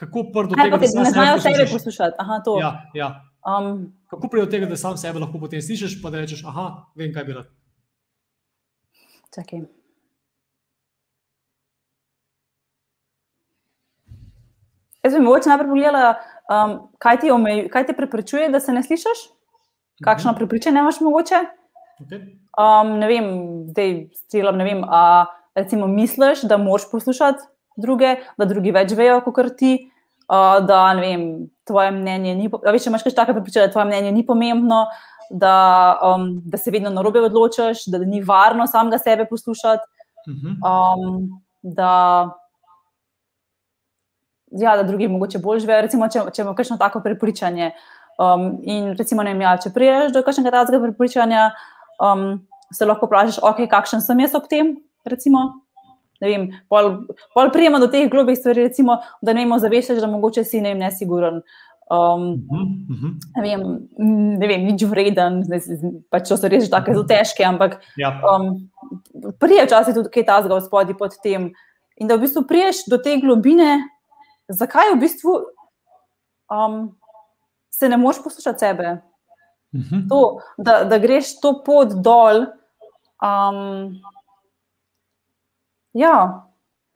kako prdo tega, da se ne znajo sebe poslušati. Aha, to. Ja, ja. Um, kako pride do tega, da sam sebe lahko potem slišiš, pa da rečeš, aha, vem, kaj bi rad. Čakaj. Jaz bi mogoče najprej pogledala, um, kaj, ti omej, kaj ti preprečuje, da se ne slišiš? kakšno prepričanje imaš mogoče. Okay. Um, ne vem, zdaj strelam, ne vem, a recimo misliš, da moraš poslušati druge, da drugi več vejo, kot ti, uh, da ne vem, tvoje mnenje ni, da veš, če imaš kakšno prepričanje, da tvoje mnenje ni pomembno, da, um, da se vedno na robe odločaš, da, da ni varno samega sebe poslušati. Mhm. Um, da, ja, da drugi mogoče bolj živijo. Recimo, če, če imaš kakšno tako prepričanje. Um, in recimo, vem, ja, če priješ do kakšnega takega prepričanja, um, se lahko vprašaš, okay, kakšen sem jaz ob tem. Recimo, vem, pol, pol prijema do teh globih stvari, recimo, da ne zavešaš, da mogoče si ne nesiguren. Um, uh -huh. ne, vem, ne vem, nič vreden, pač so res tako zelo težke, ampak ja. um, prije včasih tudi kaj tazga v spodnji pod tem. In da v bistvu priješ do te globine, zakaj v bistvu um, se ne moreš poslušati sebe. Mhm. to, da, da greš to pot dol. Um, ja,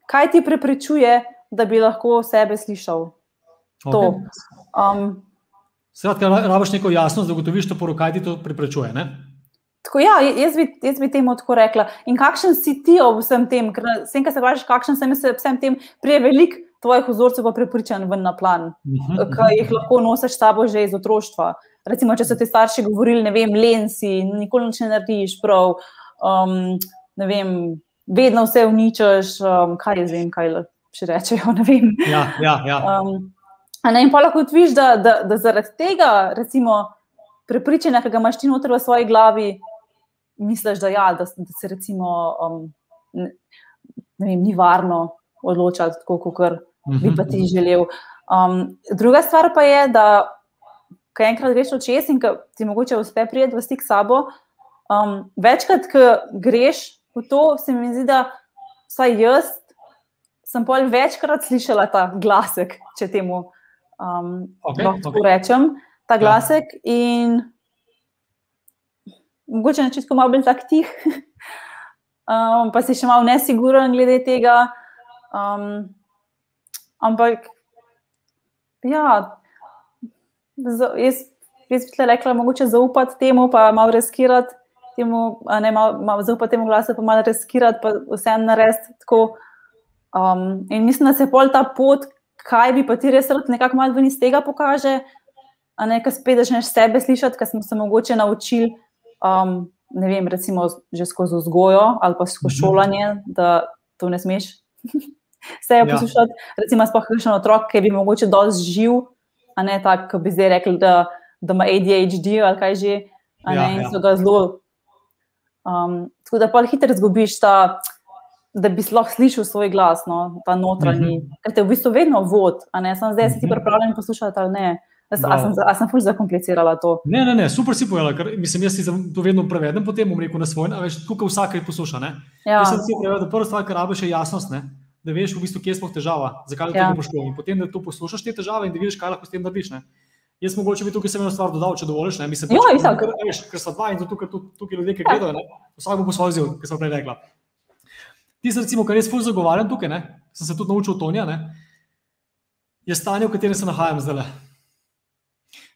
kaj ti preprečuje, da bi lahko sebe slišal? Okay. Um, Skratka, rabiš neko jasnost, da ugotoviš, kaj ti to preprečuje. Ne? Tako, ja, jaz, bi, jaz bi temu tako rekla. In kakšen si ti ob vsem tem? Ker sem, ki se vprašaš, kakšen sem jaz ob vsem tem, prije velik tvojih vzorcev pa prepričan ven na plan, mhm, ki jih lahko nosiš s sabo že iz otroštva. Recimo, če so ti starši govorili, ne vem, len si, nikoli ne narediš prav, um, ne vem, vedno vse uničeš, um, kaj je zdaj, kaj še rečejo. Ja, ja, ja. Um, ne, in pa lahko vidiš, da, da, da zaradi tega, recimo, prepričanja, ki ga imaš ti noter v svoji glavi, misliš, da, ja, da, da se recimo, um, ne, ne vem, ni varno odločati tako, kot bi pa ti mhm. želel. Um, druga stvar pa je, da ko enkrat greš v čez in ti mogoče uspe prijeti v stik s sabo, um, večkrat, ko greš v to, se mi zdi, da vsaj jaz sem pol večkrat slišala ta glasek, če temu um, okay, lahko okay. rečem, ta ja. glasek. Ja. In mogoče na začetku malo bolj tak tih, um, pa si še malo nesiguren glede tega. Um, ampak, ja, jaz, jaz bi rekla, mogoče zaupati temu, pa malo riskirati. Temu, ne, malo, malo zaupati temu glasu, pa malo riskirati, pa vse narediti tako. Um, in mislim, da se pol ta pot, kaj bi pa ti res rad, nekako malo ven iz tega pokaže, a ne, kaj spet začneš sebe slišati, kaj smo se mogoče naučili um, ne vem, recimo že skozi vzgojo ali pa skozi mhm. šolanje, da to ne smeš vse ja. poslušati. Recimo, sploh kakšen otrok, ki bi mogoče dosti živ, a ne tako, kot bi zdaj rekli, da, da ima ADHD ali kaj že, a ne ja, in ja. so ga zelo. Um, tako da pa hitro izgubiš ta. Da bi lahko slišal svoj glas, no, ta notranji, mm -hmm. ker te v bistvu vedno vod, a ne sem zdaj, si ti mhm. pripravljen poslušati ali ne. A sem, a sem fulj zakomplicirala to? Ne, ne, ne, super si povedala, ker mislim, jaz si to vedno prevedem, potem bom rekel na svoj, a veš, tukaj vsak posluša. Ja. Jaz sem si prevedel, da prva stvar, kar rabiš, je jasnost, ne? Da veš, v bistvu, kje je sploh težava, zakaj ja. te poškoduje. In potem, da to poslušaš te težave in da vidiš, kaj lahko s tem narediš. Jaz mogoče bi tukaj samo eno stvar dodal, če dovoliš. Ne? Mislim, ja, pač, ker, veš, ker so dva in tukaj, tukaj, tukaj ljudje, ki gledajo, ne? vsak bo po svoj ziv, ki sem prej rekla. Ti si, recimo, kar jaz fulj zagovarjam tukaj, ne? sem se tudi naučil Tonja, ne? je stanje, v katerem se nahajam zdaj.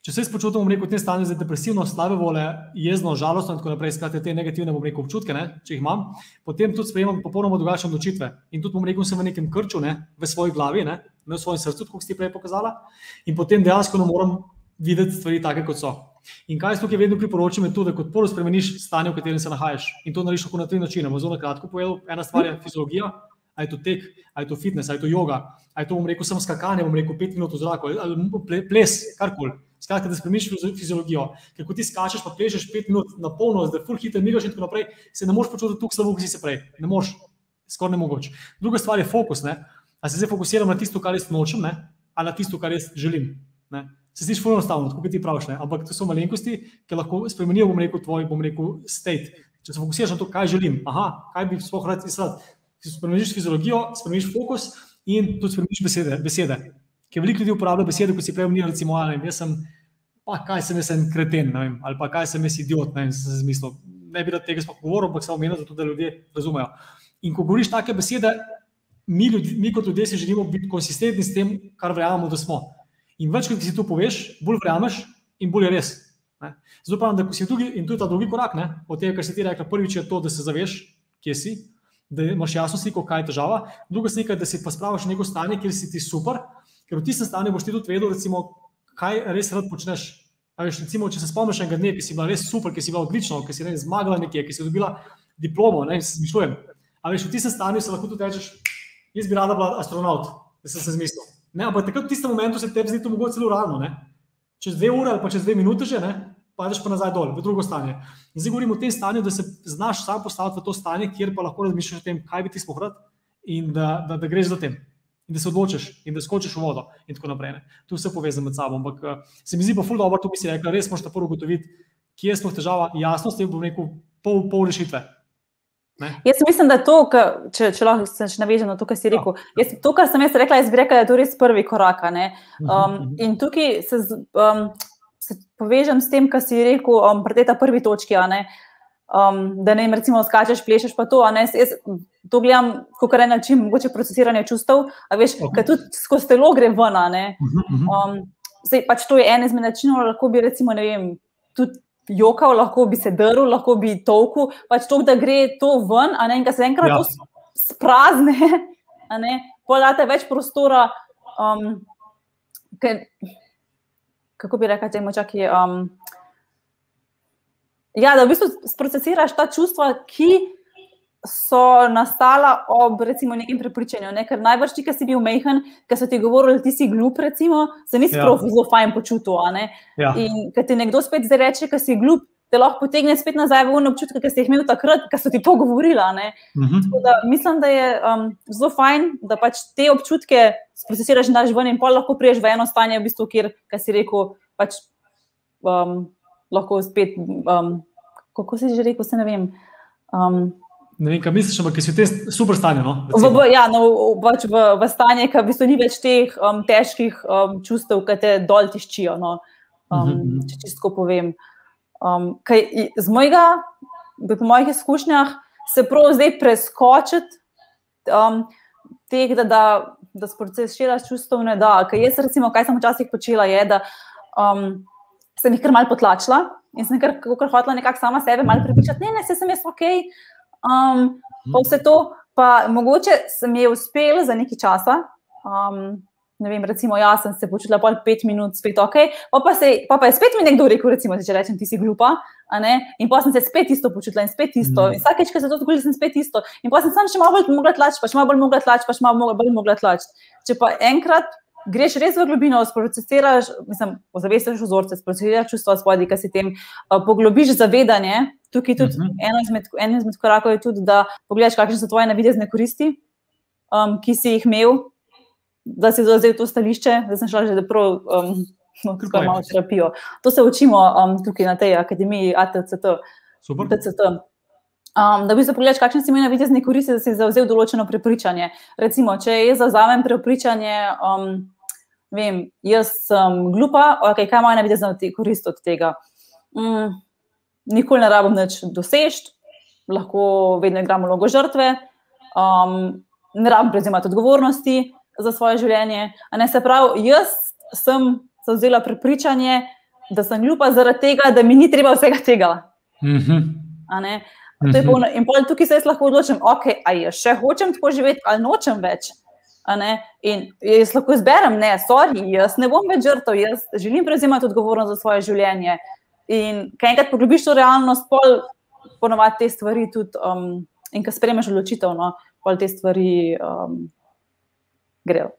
Če se jaz počutim, rekel, v tem stanju za depresivno, slabe vole, jezno, žalostno in tako naprej, skratka, te negativne rekel, občutke, ne, če jih imam, potem tudi sprejemam popolnoma drugačne odločitve. In tudi, bom rekel, sem v nekem krču, ne, v svoji glavi, ne, ne v svojem srcu, kot si prej pokazala, in potem dejansko ne morem videti stvari take, kot so. In kaj jaz tukaj vedno priporočam, je to, da kot prvo spremeniš stanje, v katerem se nahajaš. In to narediš na tri načine. Zelo na kratko povedal, ena stvar je fiziologija, ali je to tek, ali je to fitness, ali je to yoga, ali je to, bom rekel, samo skakanje, bom rekel, pet minut v zraku, ali ples, karkoli. Skratka, da spremeniš fiziologijo. Ker ko ti skačeš, pa plešeš pet minut na polno, zdaj full hiter, migaš in tako naprej, se ne moreš počutiti tako slabo, kot si se prej. Ne moreš, skoraj ne mogoče. Druga stvar je fokus. Ne? A se zdaj fokusiram na tisto, kar jaz nočem, ne? ali na tisto, kar jaz želim. Ne? Se zdi zelo enostavno, kot ti praviš, ne? ampak to so malenkosti, ki lahko spremenijo, bom rekel, tvoj, bom rekel, state. Če se fokusiraš na to, kaj želim, aha, kaj bi sploh rad izsledil. Spremeniš fiziologijo, spremeniš fokus in tudi spremeniš besede. besede. Ker veliko ljudi uporablja besede, kot si prej omenil, recimo, ali jaz sem, pa kaj sem jaz en kreten, vem, ali pa kaj sem jaz idiot, ne vem, sem zmislil. Ne bi rad tega sploh govoril, ampak samo omenil, zato da ljudje razumejo. In ko govoriš take besede, mi, ljudi, mi kot ljudje si želimo biti konsistentni s tem, kar verjamemo, da smo. In več, kot si to poveš, bolj verjameš in bolj je res. Zato pravim, da si drugi, in to je ta drugi korak, ne, od tega, kar si ti rekel, prvič je to, da se zaveš, kje si, da imaš jasno sliko, kaj je težava, druga slika je, da si pa spraviš neko stanje, kjer si ti super, ker v tistem stanju boš ti tudi vedel, recimo, kaj res rad počneš. Veš, recimo, če se spomniš enega dne, ki si bila res super, ki si bila odlična, ki si ne, zmagala nekje, ki si dobila diplomo, ne se zmišljujem. Ampak v tistem stanju se lahko tudi rečeš, jaz bi rada bila astronaut, da sem se zmislil. Ne, ampak takrat v tistem momentu se tebi zdi to mogoče celo realno. Ne? čez dve ure ali pa čez dve minute že, ne, padeš pa nazaj dol, v drugo stanje. In zdaj govorimo o tem stanju, da se znaš sam postaviti v to stanje, kjer pa lahko razmišljaš o tem, kaj bi ti spohrad in da, da, da greš za tem. In da se odločiš, in da skočiš v vodo, in tako naprej. Ne. Tu vse povezano med sabo. Ampak eh, se mi zdi pa fuldo, da tu bi si rekel, res moš ta prvo ugotoviti, kje je sploh težava, jasnost je v rekel pol, pol rešitve. Ne? Jaz mislim, da je to, če, če lahko se navežem na to, kar si rekel. Ja. Jaz, to, kar sem jaz rekla, jaz bi rekla, da je to res prvi korak. Mhm, um, mhm. in tukaj se, um, se povežem s tem, kar si rekel um, pri tej prvi točki. Um, da ne, recimo, skačeš, plešeš pa to. Jaz, jaz to gledam kot en način, mogoče procesiranje čustev, a veš, okay. kaj tudi skozi telo gre ven. Mhm, um, zdaj, pač to je en izmed načinov, lahko bi recimo, ne vem, tudi jokal, lahko bi se drl, lahko bi tolku, pač to, da gre to ven, a ne, in da se enkrat ja. sprazne, a ne, podate več prostora. Um, ker, kako bi rekel, temu čaki. Um, ja, da v bistvu sprocesiraš ta čustva, ki so nastala ob recimo, nekem prepričanju. Ne? Ker najbrž ti, ki si bil mehen, ki so ti govorili, da si glup, recimo, se nisi ja. prav zelo fajn počutil. Ja. In ker ti nekdo spet zdaj reče, da si glup, te lahko potegne spet nazaj v ono občutek, ki si jih imel takrat, ko so ti to govorili. Uh mhm. -huh. da, mislim, da je um, zelo fajn, da pač te občutke procesiraš in daš ven, in pa lahko priješ v eno stanje, v bistvu, kjer si rekel, pač um, lahko spet. Um, Kako si že rekel, se ne vem. Um, Ne vem, kaj misliš, ampak si v tem super stanju. No, v, v, ja, no, pač v, v stanje, ki v bistvu ni več teh um, težkih um, čustev, ki te dol tiščijo. No, um, uh mhm, -huh. Če čisto povem. Um, kaj, z mojega, po mojih izkušnjah, se prav zdaj preskočiti um, teh, da, da, da sprocesiraš čustev. Ne, da, kaj jaz, recimo, kaj sem včasih počela, je, da um, sem jih kar mal potlačila in sem kar, kar hotela nekako sama sebe malo pripričati, ne, ne, se sem jaz ok. Um, pa vse to, pa mogoče se mi je uspelo za nekaj časa. Um, ne vem, recimo, jaz sem se počutila pol pet minut, spet ok. Pa, pa, se, pa, pa je spet mi nekdo rekel, recimo, če rečem, ti si glupa. In pa sem se spet isto počutila in spet isto. Mm. In vsakeč, ko se to zgodi, sem spet isto. In pa sem sam še malo bolj mogla tlačiti, pa še malo bolj mogla tlačiti, pa še malo bolj mogla tlačiti. Če pa enkrat greš res v globino, sprocesiraš, mislim, ozavestiš vzorce, sprocesiraš čustva svojih, ki si tem uh, poglobiš zavedanje. Tukaj tudi uh mhm. -huh. eno izmed, eno izmed korakov je tudi, da pogledaš, kakšne so tvoje navidezne koristi, um, ki si jih imel, da si zauzel to stališče, da sem šla že prav. Um, No, tako imamo terapijo. To se učimo um, tukaj na tej akademiji ATCT. TCT. Um, da bi se pogledal, kakšne si imel videti koristi, da si zauzel določeno prepričanje. Recimo, če jaz zauzamem prepričanje, um, vem, jaz sem glupa, okay, kaj ima najvidezna korist od tega? Mm, nikoli ne rabim več dosežeti, lahko vedno igram vlogo žrtve, um, ne rabim prevzemati odgovornosti za svoje življenje. Se pravi, jaz sem zauzela prepričanje, da sem glupa zaradi tega, da mi ni treba vsega tega. Mm -hmm. In tukaj se jaz lahko odločim, okay, ali še hočem tako živeti, ali nočem več. In jaz lahko izberem, ne, sorry, jaz ne bom več žrtev, jaz želim prevzemati odgovornost za svoje življenje. In kaj enkrat poglobiš to realnost, pol ponovadi te stvari tudi, um, in ko spremeš odločitev, no, pol te stvari um, grejo.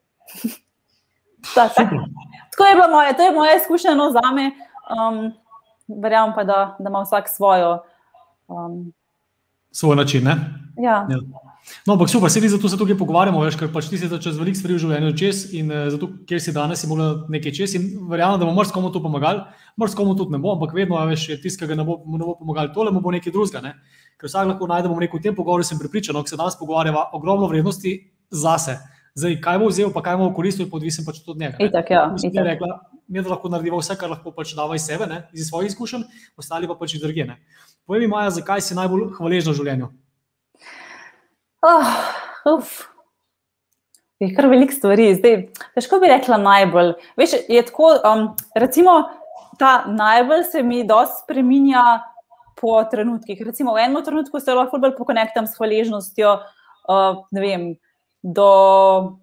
Tako je bilo moje, to je moje izkušnje no, za me. Um, verjamem pa, da, da ima vsak svojo. Um, Svoj način. Ja. Ja. No, ampak super, se mi zato se tukaj pogovarjamo, veš, ker pač ti si čez veliko stvari v življenju čez in uh, zato, ker si danes imel nekaj čez in verjamem, da bo mrsko komu to pomagal, mrsko komu tudi ne bo, ampak vedno veš, je tisti, ki ne bo, ne bo pomagal, tole mu bo nekaj drugega. Ne? Ker vsak lahko najde, bom rekel, v tem pogovoru sem pripričan, da se danes pogovarjava ogromno vrednosti zase. Zdaj, kaj bo vzel, pa kaj bo koristil, je odvisno pač od njega. Itak, ja, itak. Rekla, mi lahko naredimo vse, kar lahko pač dava iz sebe, ne? iz svojih izkušenj, ostali pa pač iz druge. Povej mi, Maja, zakaj si najbolj hvaležna v življenju? Oh, je kar veliko stvari. Zdaj, težko bi rekla najbolj. Veš, je tako, um, recimo, ta najbolj se mi dosti spremenja po trenutkih. Recimo, v enem trenutku se lahko bolj pokonektam s hvaležnostjo, uh, ne vem, do.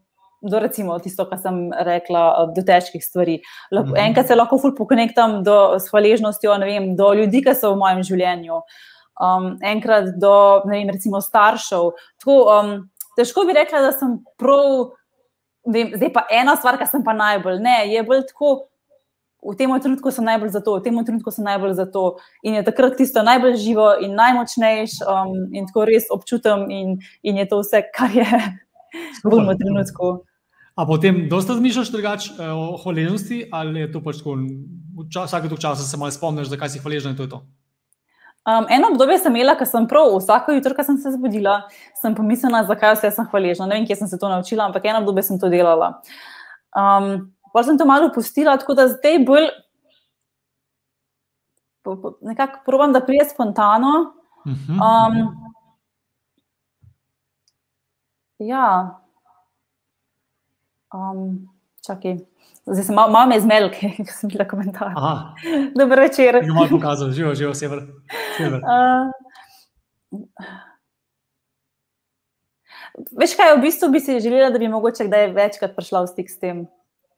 Do, recimo, tisto, kar sem rekla, uh, do težkih stvari. Mhm. enkrat se lahko pokonektam s hvaležnostjo vem, do ljudi, ki so v mojem življenju. Um, enkrat do, ne vem, recimo staršev. Tako, um, težko bi rekla, da sem prav, vem, zdaj pa ena stvar, ki sem pa najbolj. Ne, je bolj tako v tem trenutku sem najbolj za to, v tem trenutku sem najbolj za to. In je takrat tisto najbolj živo in najmočnejš, um, in tako res občutim, in, in je to vse, kar je v tem trenutku. A potem, dosta razmišljaš drugače eh, o hvaležnosti, ali je to pač tako, vsake toliko časa se malo spomniš, zakaj si hvaležen in to je to? Um, eno obdobje sem imela, ko sem prav vsako jutro, ko sem se zbudila, sem pomislila, zakaj vse sem hvaležna. Ne vem, kje sem se to naučila, ampak eno obdobje sem to delala. Um, pa sem to malo opustila, tako da zdaj bolj nekako probujem, da prije spontano. Um, ja. Um, čakaj. Zdaj sem malo, malo me zmedel, ker sem bila komentar. Dobro večer. Že malo pokazal, živo, živo, sever. sever. Uh, veš kaj, v bistvu bi si želela, da bi mogoče kdaj večkrat prišla v stik s tem.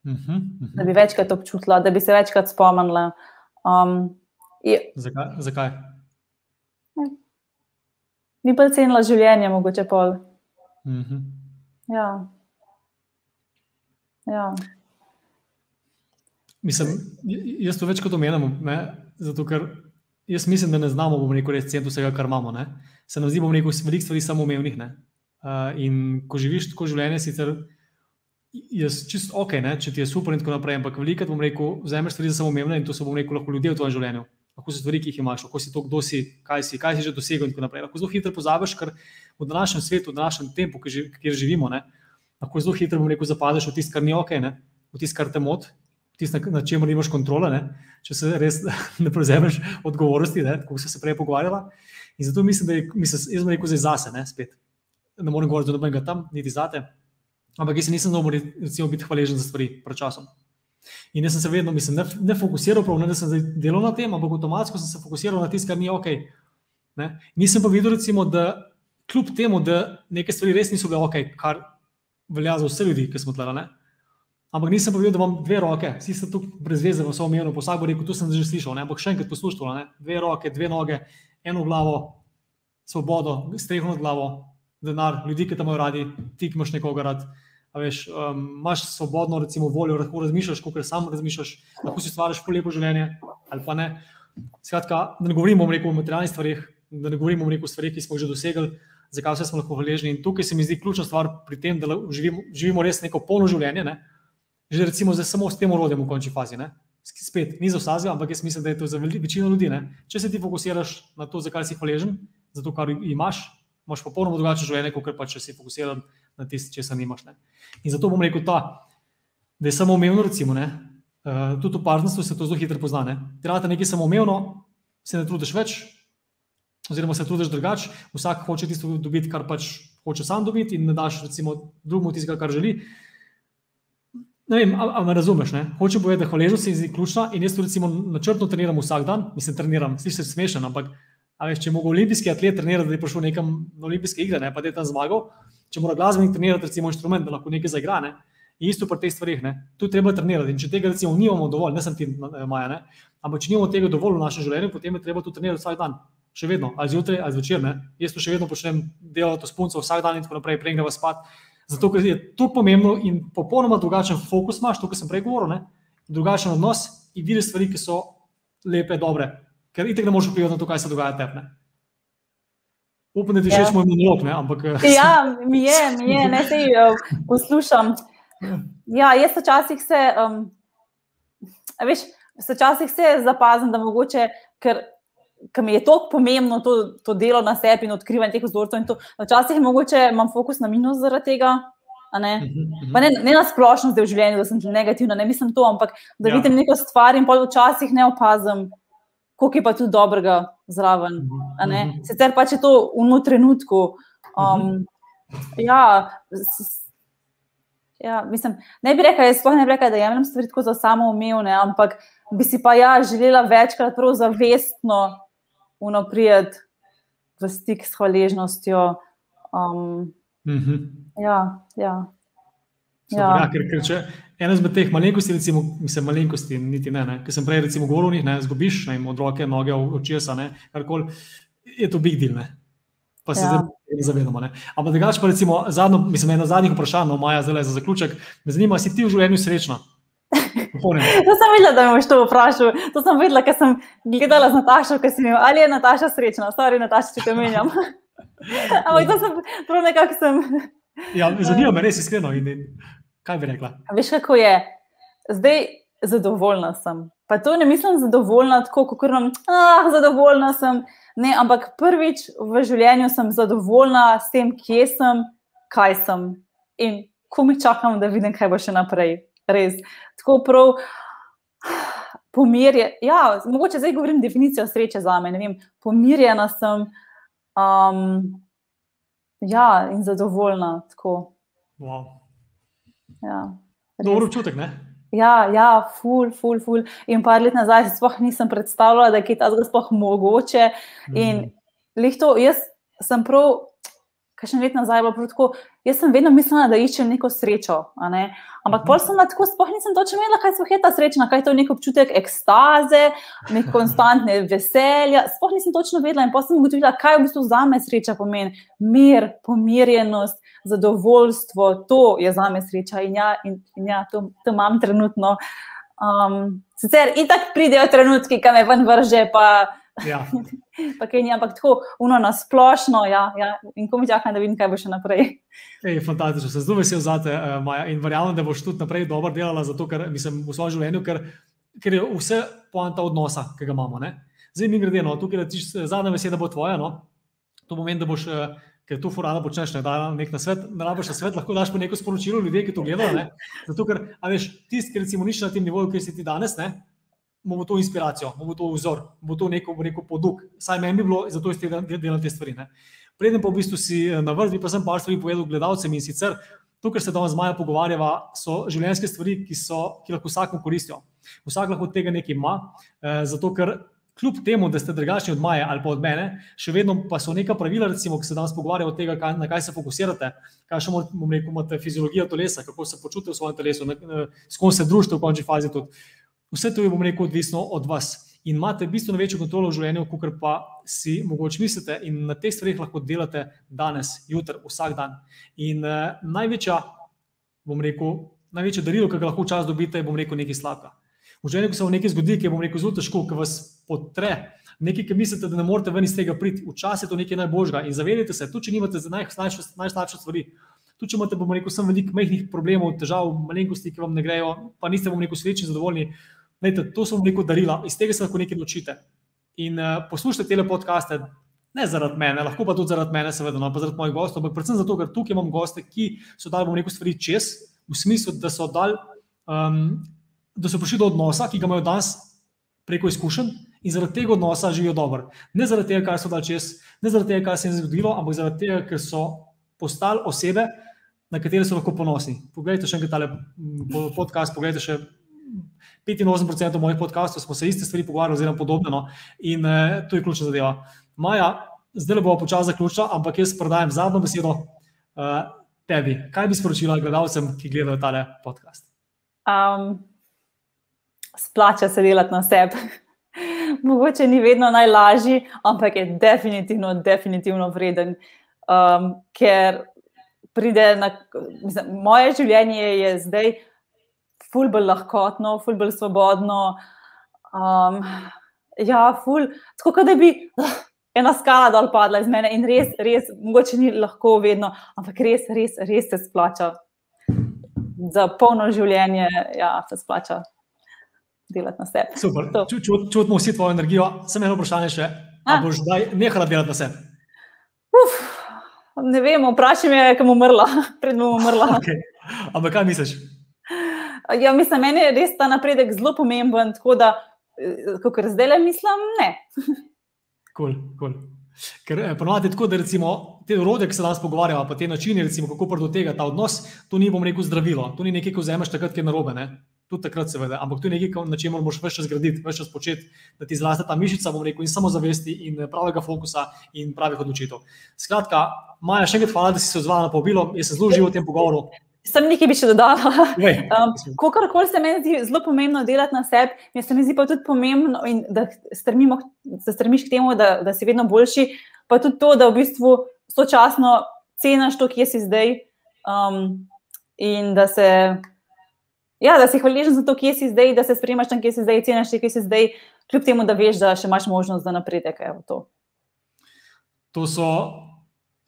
Uh -huh, uh -huh. Da bi večkrat občutila, da bi se večkrat spomnila. Um, je, zakaj? zakaj? Ni pa cenila življenje, mogoče pol. Uh -huh. Ja. Ja. Mislim, jaz to večkrat omenjam, zato ker jaz mislim, da ne znamo, bomo rekel, res cent vsega, kar imamo. Ne? Se nam zdi, bomo rekel, veliko stvari samoumevnih. Uh, in ko živiš tako življenje, sicer je čisto ok, ne? če ti je super in tako naprej, ampak veliko bom rekel, vzameš stvari za samoumevne in to so, bom rekel, lahko ljudje v tvojem življenju. Lahko so stvari, ki jih imaš, lahko si to, kdo si, kaj si, kaj si že dosegel in tako naprej. Lahko zelo hitro pozabiš, ker v današnjem svetu, v današnjem tempu, kjer živimo, ne? lahko zelo hitro, bom rekel, zapadeš v tisto, kar ni ok, ne? v tisto, kar te moti tisto, na čemer nimaš kontrole, ne? če se res ne prevzameš odgovornosti, kot so se prej pogovarjali. In zato mislim, da je, mislim, jaz sem rekel, da je zase, ne, spet. ne morem govoriti, da nobenega tam, niti zate. Ampak jaz nisem dobro biti hvaležen za stvari pred časom. In jaz sem se vedno, mislim, ne, ne fokusiral, prav, ne, da sem delal na tem, ampak avtomatsko sem se fokusiral na tisto, kar ni ok. Ne? Nisem pa videl, recimo, da kljub temu, da neke stvari res niso bile ok, kar velja za vse ljudi, ki smo tleh. Ampak nisem povedal, da imam dve roke, vsi ste tu brez veze, v svojem imenu, vsak bo rekel, tu sem že slišal, ne? ampak še enkrat poslušal, ne? dve roke, dve noge, eno glavo, svobodo, streho nad glavo, denar, ljudi, ki te imajo radi, ti, imaš nekoga rad. Veš, um, imaš svobodno, recimo, voljo, lahko razmišljaš, kot sam razmišljaš, lahko si stvariš po lepo življenje ali pa ne. Skratka, da ne govorimo rekel, o materialnih stvarih, da ne govorimo o stvarih, ki smo jih že dosegli, zakaj vse smo lahko hvaležni. In tukaj se mi zdi ključna stvar pri tem, da živimo, živimo res neko polno življenje. Ne? Že recimo samo s tem urodjem v končni fazi. Ne? Spet, ni za vsega, ampak jaz mislim, da je to za večino ljudi. Ne? Če se ti fokusiraš na to, zakaj si hvaležen, za to, kar imaš, imaš popolnoma drugačno življenje, kot pa če si fokusiran na tisto, česar nimaš. Ne? In zato bom rekel ta, da je samo umevno, recimo, ne? Uh, tudi v partnerstvu se to zelo hitro pozna. Ne? Trajate nekaj samo umevno, se ne trudiš več, oziroma se trudiš drugače, vsak hoče tisto dobiti, kar pač hoče sam dobiti, in ne daš drugemu tisto, kar želi. Ne vem, ali me razumeš? Ne? Hoče povedati, da hvaležnost je ključna in jaz to recimo načrtno treniram vsak dan, mislim, treniram, slišiš smešen, ampak veš, če mogo olimpijski atlet trenirati, da je prišel nekam na olimpijske igre, ne? pa da je tam zmagal, če mora glasbenik trenirati, recimo inštrument, da lahko nekaj zaigra, ne? isto pri teh stvarih, tu treba trenirati in če tega recimo nimamo dovolj, ne sem ti maja, ne? ampak če nimamo tega dovolj v našem življenju, potem je treba to trenirati vsak dan. Še vedno, ali zjutraj, ali zvečer. Jaz to še vedno počnem, delam to s punco vsak dan in tako naprej, prej greva spat. Zato ker je to pomembno in popolnoma drugačen fokus imaš, to, kar sem prej govoril, ne? drugačen odnos in vidiš stvari, ki so lepe, dobre, ker itek ne moreš vplivati na to, kaj se dogaja tepne. Upam, da ti ja. moj monolog, ne? ampak. Eh, ja, mi je, mi je, ne se uh, poslušam. Ja, jaz včasih se, um, veš, včasih se zapazim, da mogoče, ker ki mi je tako pomembno to, to delo na sebi in odkrivanje teh vzorcev. Včasih je mogoče imam fokus na minus zaradi tega. Ne? Mhm, ne, ne na splošno zdaj v življenju, da sem negativna, ne mislim to, ampak da ja. vidim neko stvar in pa včasih ne opazim, koliko je pa tu dobrega zraven. Mhm, mhm. Sicer pa če to v eno trenutku. Um, ja, ja, mislim, ne bi rekla, ne bi rekla, da jemljem stvari tako za samoumevne, ampak bi si pa ja želela večkrat prav zavestno unoprijet v stik s hvaležnostjo. Um, mm -hmm. Ja, ja. Ja. Ja, ker, ker če ena izmed teh malenkosti, recimo, mislim, malenkosti, niti ne, ne, ki sem prej recimo govoril, ne, ne zgubiš ne, od roke, noge, očesa, karkoli, je to big deal. Ne. Pa se ja. zdaj ne zavedamo. Ne. Ampak drugače, pa recimo, zadnjo, mislim, eno zadnjih vprašanj, no, Maja, zdaj za zaključek, me zanima, si ti v življenju srečna? To sem videla, da me boš to vprašal. To sem videla, ker sem gledala z Natašo, ker sem jim, ali je Nataša srečna, stvari Nataša, če te menjam. Ampak to sem prav nekako sem. Ja, zanima me res iskreno. In, in, kaj bi rekla? Veš, kako je? Zdaj zadovoljna sem. Pa to ne mislim zadovoljna, tako kot nam, ah, zadovoljna sem. Ne, ampak prvič v življenju sem zadovoljna s tem, kje sem, kaj sem. In ko mi čakam, da vidim, kaj bo še naprej. Res. Tako prav. Pomirje, ja, mogoče zdaj govorim definicijo sreče za me. Vem, pomirjena sem um, ja, in zadovoljna. Wow. Ja, Dobro občutek, ne? Ja, ja, ful, ful, ful. In par let nazaj si sploh nisem predstavljala, da je ta zgolj sploh mogoče. In mm to, jaz sem prav kaj še let nazaj bilo tako. Jaz sem vedno mislila, da iščem neko srečo. Ne? Ampak pol sem tako, sploh nisem točno vedela, kaj je ta sreča, kaj je to nek občutek ekstaze, nek konstantne veselja. Sploh nisem točno vedela in potem sem ugotovila, kaj v bistvu za me sreča pomeni. Mir, pomirjenost, zadovoljstvo, to je za me sreča in ja, in, in ja to, to imam trenutno. Um, sicer in tako pridejo trenutki, ki me ven vrže, pa Ja. pa kaj ni, ampak tako, uno na splošno, ja, ja. in ko mi čakam, da vidim, kaj bo še naprej. Ej, fantastično, sem zelo vesel za te, uh, Maja, in verjamem, da boš tudi naprej dobro delala, zato ker mislim v svojem življenju, ker, ker je vse poanta odnosa, ki ga imamo. Ne? Zdaj mi gre, no, tukaj rečeš, zadnja beseda bo tvoja, no? to pomeni, da boš. Uh, Ker tu furano počneš, ne da nek na svet, ne rabiš na svet, lahko daš pa neko sporočilo ljudem, ki to gledajo. Zato, ker, veš, tisti, ki recimo niš na tem nivoju, ki si ti danes, ne, bomo to inspiracijo, bomo to vzor, bomo to neko, neko poduk. Saj meni bi bilo, zato iz tega delam te stvari. Ne. Preden pa v bistvu si eh, na vrsti, pa sem par stvari povedal gledalcem in sicer to, kar se danes z Maja pogovarjava, so življenjske stvari, ki, so, ki lahko vsakom koristijo. Vsak lahko od tega nekaj ima, eh, zato ker kljub temu, da ste drugačni od Maja ali pa od mene, še vedno pa so neka pravila, recimo, ki se danes pogovarjajo od tega, kaj, na kaj se fokusirate, kaj še imate fiziologijo telesa, kako se počutite v svojem telesu, s kom se družite v končni fazi tudi. Vse to je, bom rekel, odvisno od vas. In imate bistveno večjo kontrolo v življenju, kot pa si mogoče mislite, in na teh stvareh lahko delate danes, jutri, vsak dan. In uh, največja, bom rekel, največje darilo, ki ga lahko včasih dobite, je, bom rekel, nekaj sladka. V življenju se vam nekaj zgodi, ki je, bom rekel, zelo težko, ki vas potre. Nekaj, ki mislite, da ne morete ven iz tega priti, včasih je to nekaj najboljšega. In zavedajte se, tudi če nimate za najslabše naj, naj stvari, tudi če imate, bom rekel, sem veliko majhnih problemov, težav, malenkosti, ki vam ne grejo, pa niste, bom rekel, srečni, zadovoljni. Lejte, to so neko darila, iz tega se lahko nekaj naučite. In uh, poslušajte te podcaste, ne zaradi mene, lahko pa tudi zaradi mene, seveda, no, pa zaradi mojih gostov, ampak predvsem zato, ker tukaj imam goste, ki so dali, bom rekel, stvari čez, v smislu, da so, dal, um, da so prišli do odnosa, ki ga imajo danes preko izkušenj in zaradi tega odnosa živijo dobro. Ne zaradi tega, kar so dali čez, ne zaradi tega, kar se je zgodilo, ampak zaradi tega, ker so postali osebe, na katere so lahko ponosni. Poglejte še enkrat tale podcast, poglejte še 85% mojih podkastov smo se iste stvari pogovarjali, oziroma podobno. No? In uh, to je ključna zadeva. Maja, zdaj bo počasi zaključila, ampak jaz predajam zadnjo besedo uh, tebi. Kaj bi sporočila gledalcem, ki gledajo tale podcast? Um, splača se delati na sebi. Mogoče ni vedno najlažji, ampak je definitivno, definitivno vreden. Um, ker pride na mislim, moje življenje, je zdaj ful bolj lahkotno, ful bolj svobodno. Um, ja, ful, tako da bi uh, ena skala dol padla iz mene in res, res, mogoče ni lahko vedno, ampak res, res, res se splača. Za polno življenje, ja, se splača delati na sebi. Super, čutimo vsi tvojo energijo. Sem eno vprašanje še. Ali boš zdaj nehala delati na sebi? Uf, ne vem, vprašaj me, kam umrla, pred bom umrla. Okay. Ampak kaj misliš? Ja, mislim, meni je res ta napredek zelo pomemben, tako da, eh, kot zdaj le mislim, ne. Cool, cool. Ker eh, ponovadi tako, da recimo, te urode, ki se danes pogovarjajo, pa te načine, recimo, kako pride do tega ta odnos, to ni bom rekel zdravilo, to ni nekaj, ko vzameš takrat, ki je narobe. Ne? Tudi takrat, seveda, ampak to je nekaj, na čemer moraš več čas graditi, več početi, da ti zraste ta mišica, bom rekel, in samozavesti, in eh, pravega fokusa, in pravih odločitev. Skratka, Maja, še enkrat hvala, da si se odzvala na povabilo, jaz se zelo živo v tem pogovoru. Sem nekaj bi še dodala. Um, Kokorkoli se meni zdi zelo pomembno delati na sebi, mi se mi zdi pa tudi pomembno, da, strmimo, da strmiš k temu, da, da si vedno boljši, pa tudi to, da v bistvu sočasno ceniš to, kje si zdaj. Um, in da se Ja, da si hvaležen za to, kje si zdaj, da se spremaš tam, kje si zdaj, ceniš, kje si zdaj, kljub temu, da veš, da še imaš možnost za napredek. To. to so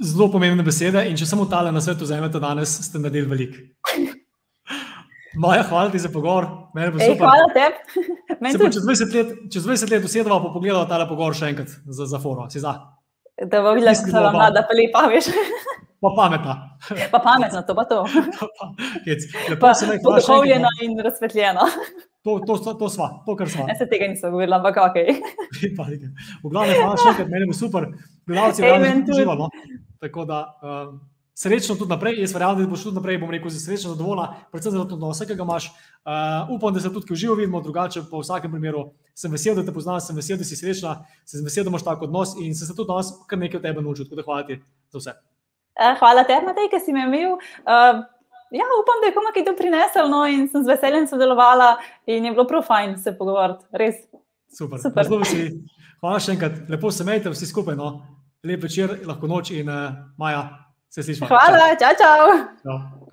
zelo pomembne besede in če samo tale na svetu vzamete danes, ste naredili veliko. Maja, hvala ti za pogovor. Ej, hvala tebi. Čez 20 let, čez 20 let usedemo pa pogledamo tale pogovor še enkrat za, za foro. Si za? Da bo videla, kako se mlada, pa lepa, veš. Pa pametna. Pa pametna, to pa to. Lepo se nekaj. Poduhovljena in razsvetljena. To, to, to, to sva, to, kar sva. Jaz se tega nisem govorila, ampak ok. v glavnem, hvala še enkrat, meni bo super. Gledalci, vam uživamo. Tako da, uh, srečno tudi naprej. Jaz verjamem, da boš tudi naprej, bom rekel, srečno, zadovoljna, predvsem zato, da vse, ki ga imaš. Uh, upam, da se tudi v živo vidimo, drugače pa v vsakem primeru sem vesel, da te poznam, sem vesel, da si srečna, sem vesel, da imaš tako odnos in sem se tudi danes kar nekaj od tebe naučil. Tako da hvala ti za vse. Uh, hvala tebi, Matej, ki si me imel. Uh, ja, upam, da je komu kaj to prinesel no, in sem z veseljem sodelovala in je bilo prav fajn se pogovarjati. Res. Super. Super. Hvala še enkrat, lepo se imejte vsi skupaj. No. Lep večer, lahko noč in uh, Maja. Se slišimo. Hvala, čau, čau. čau.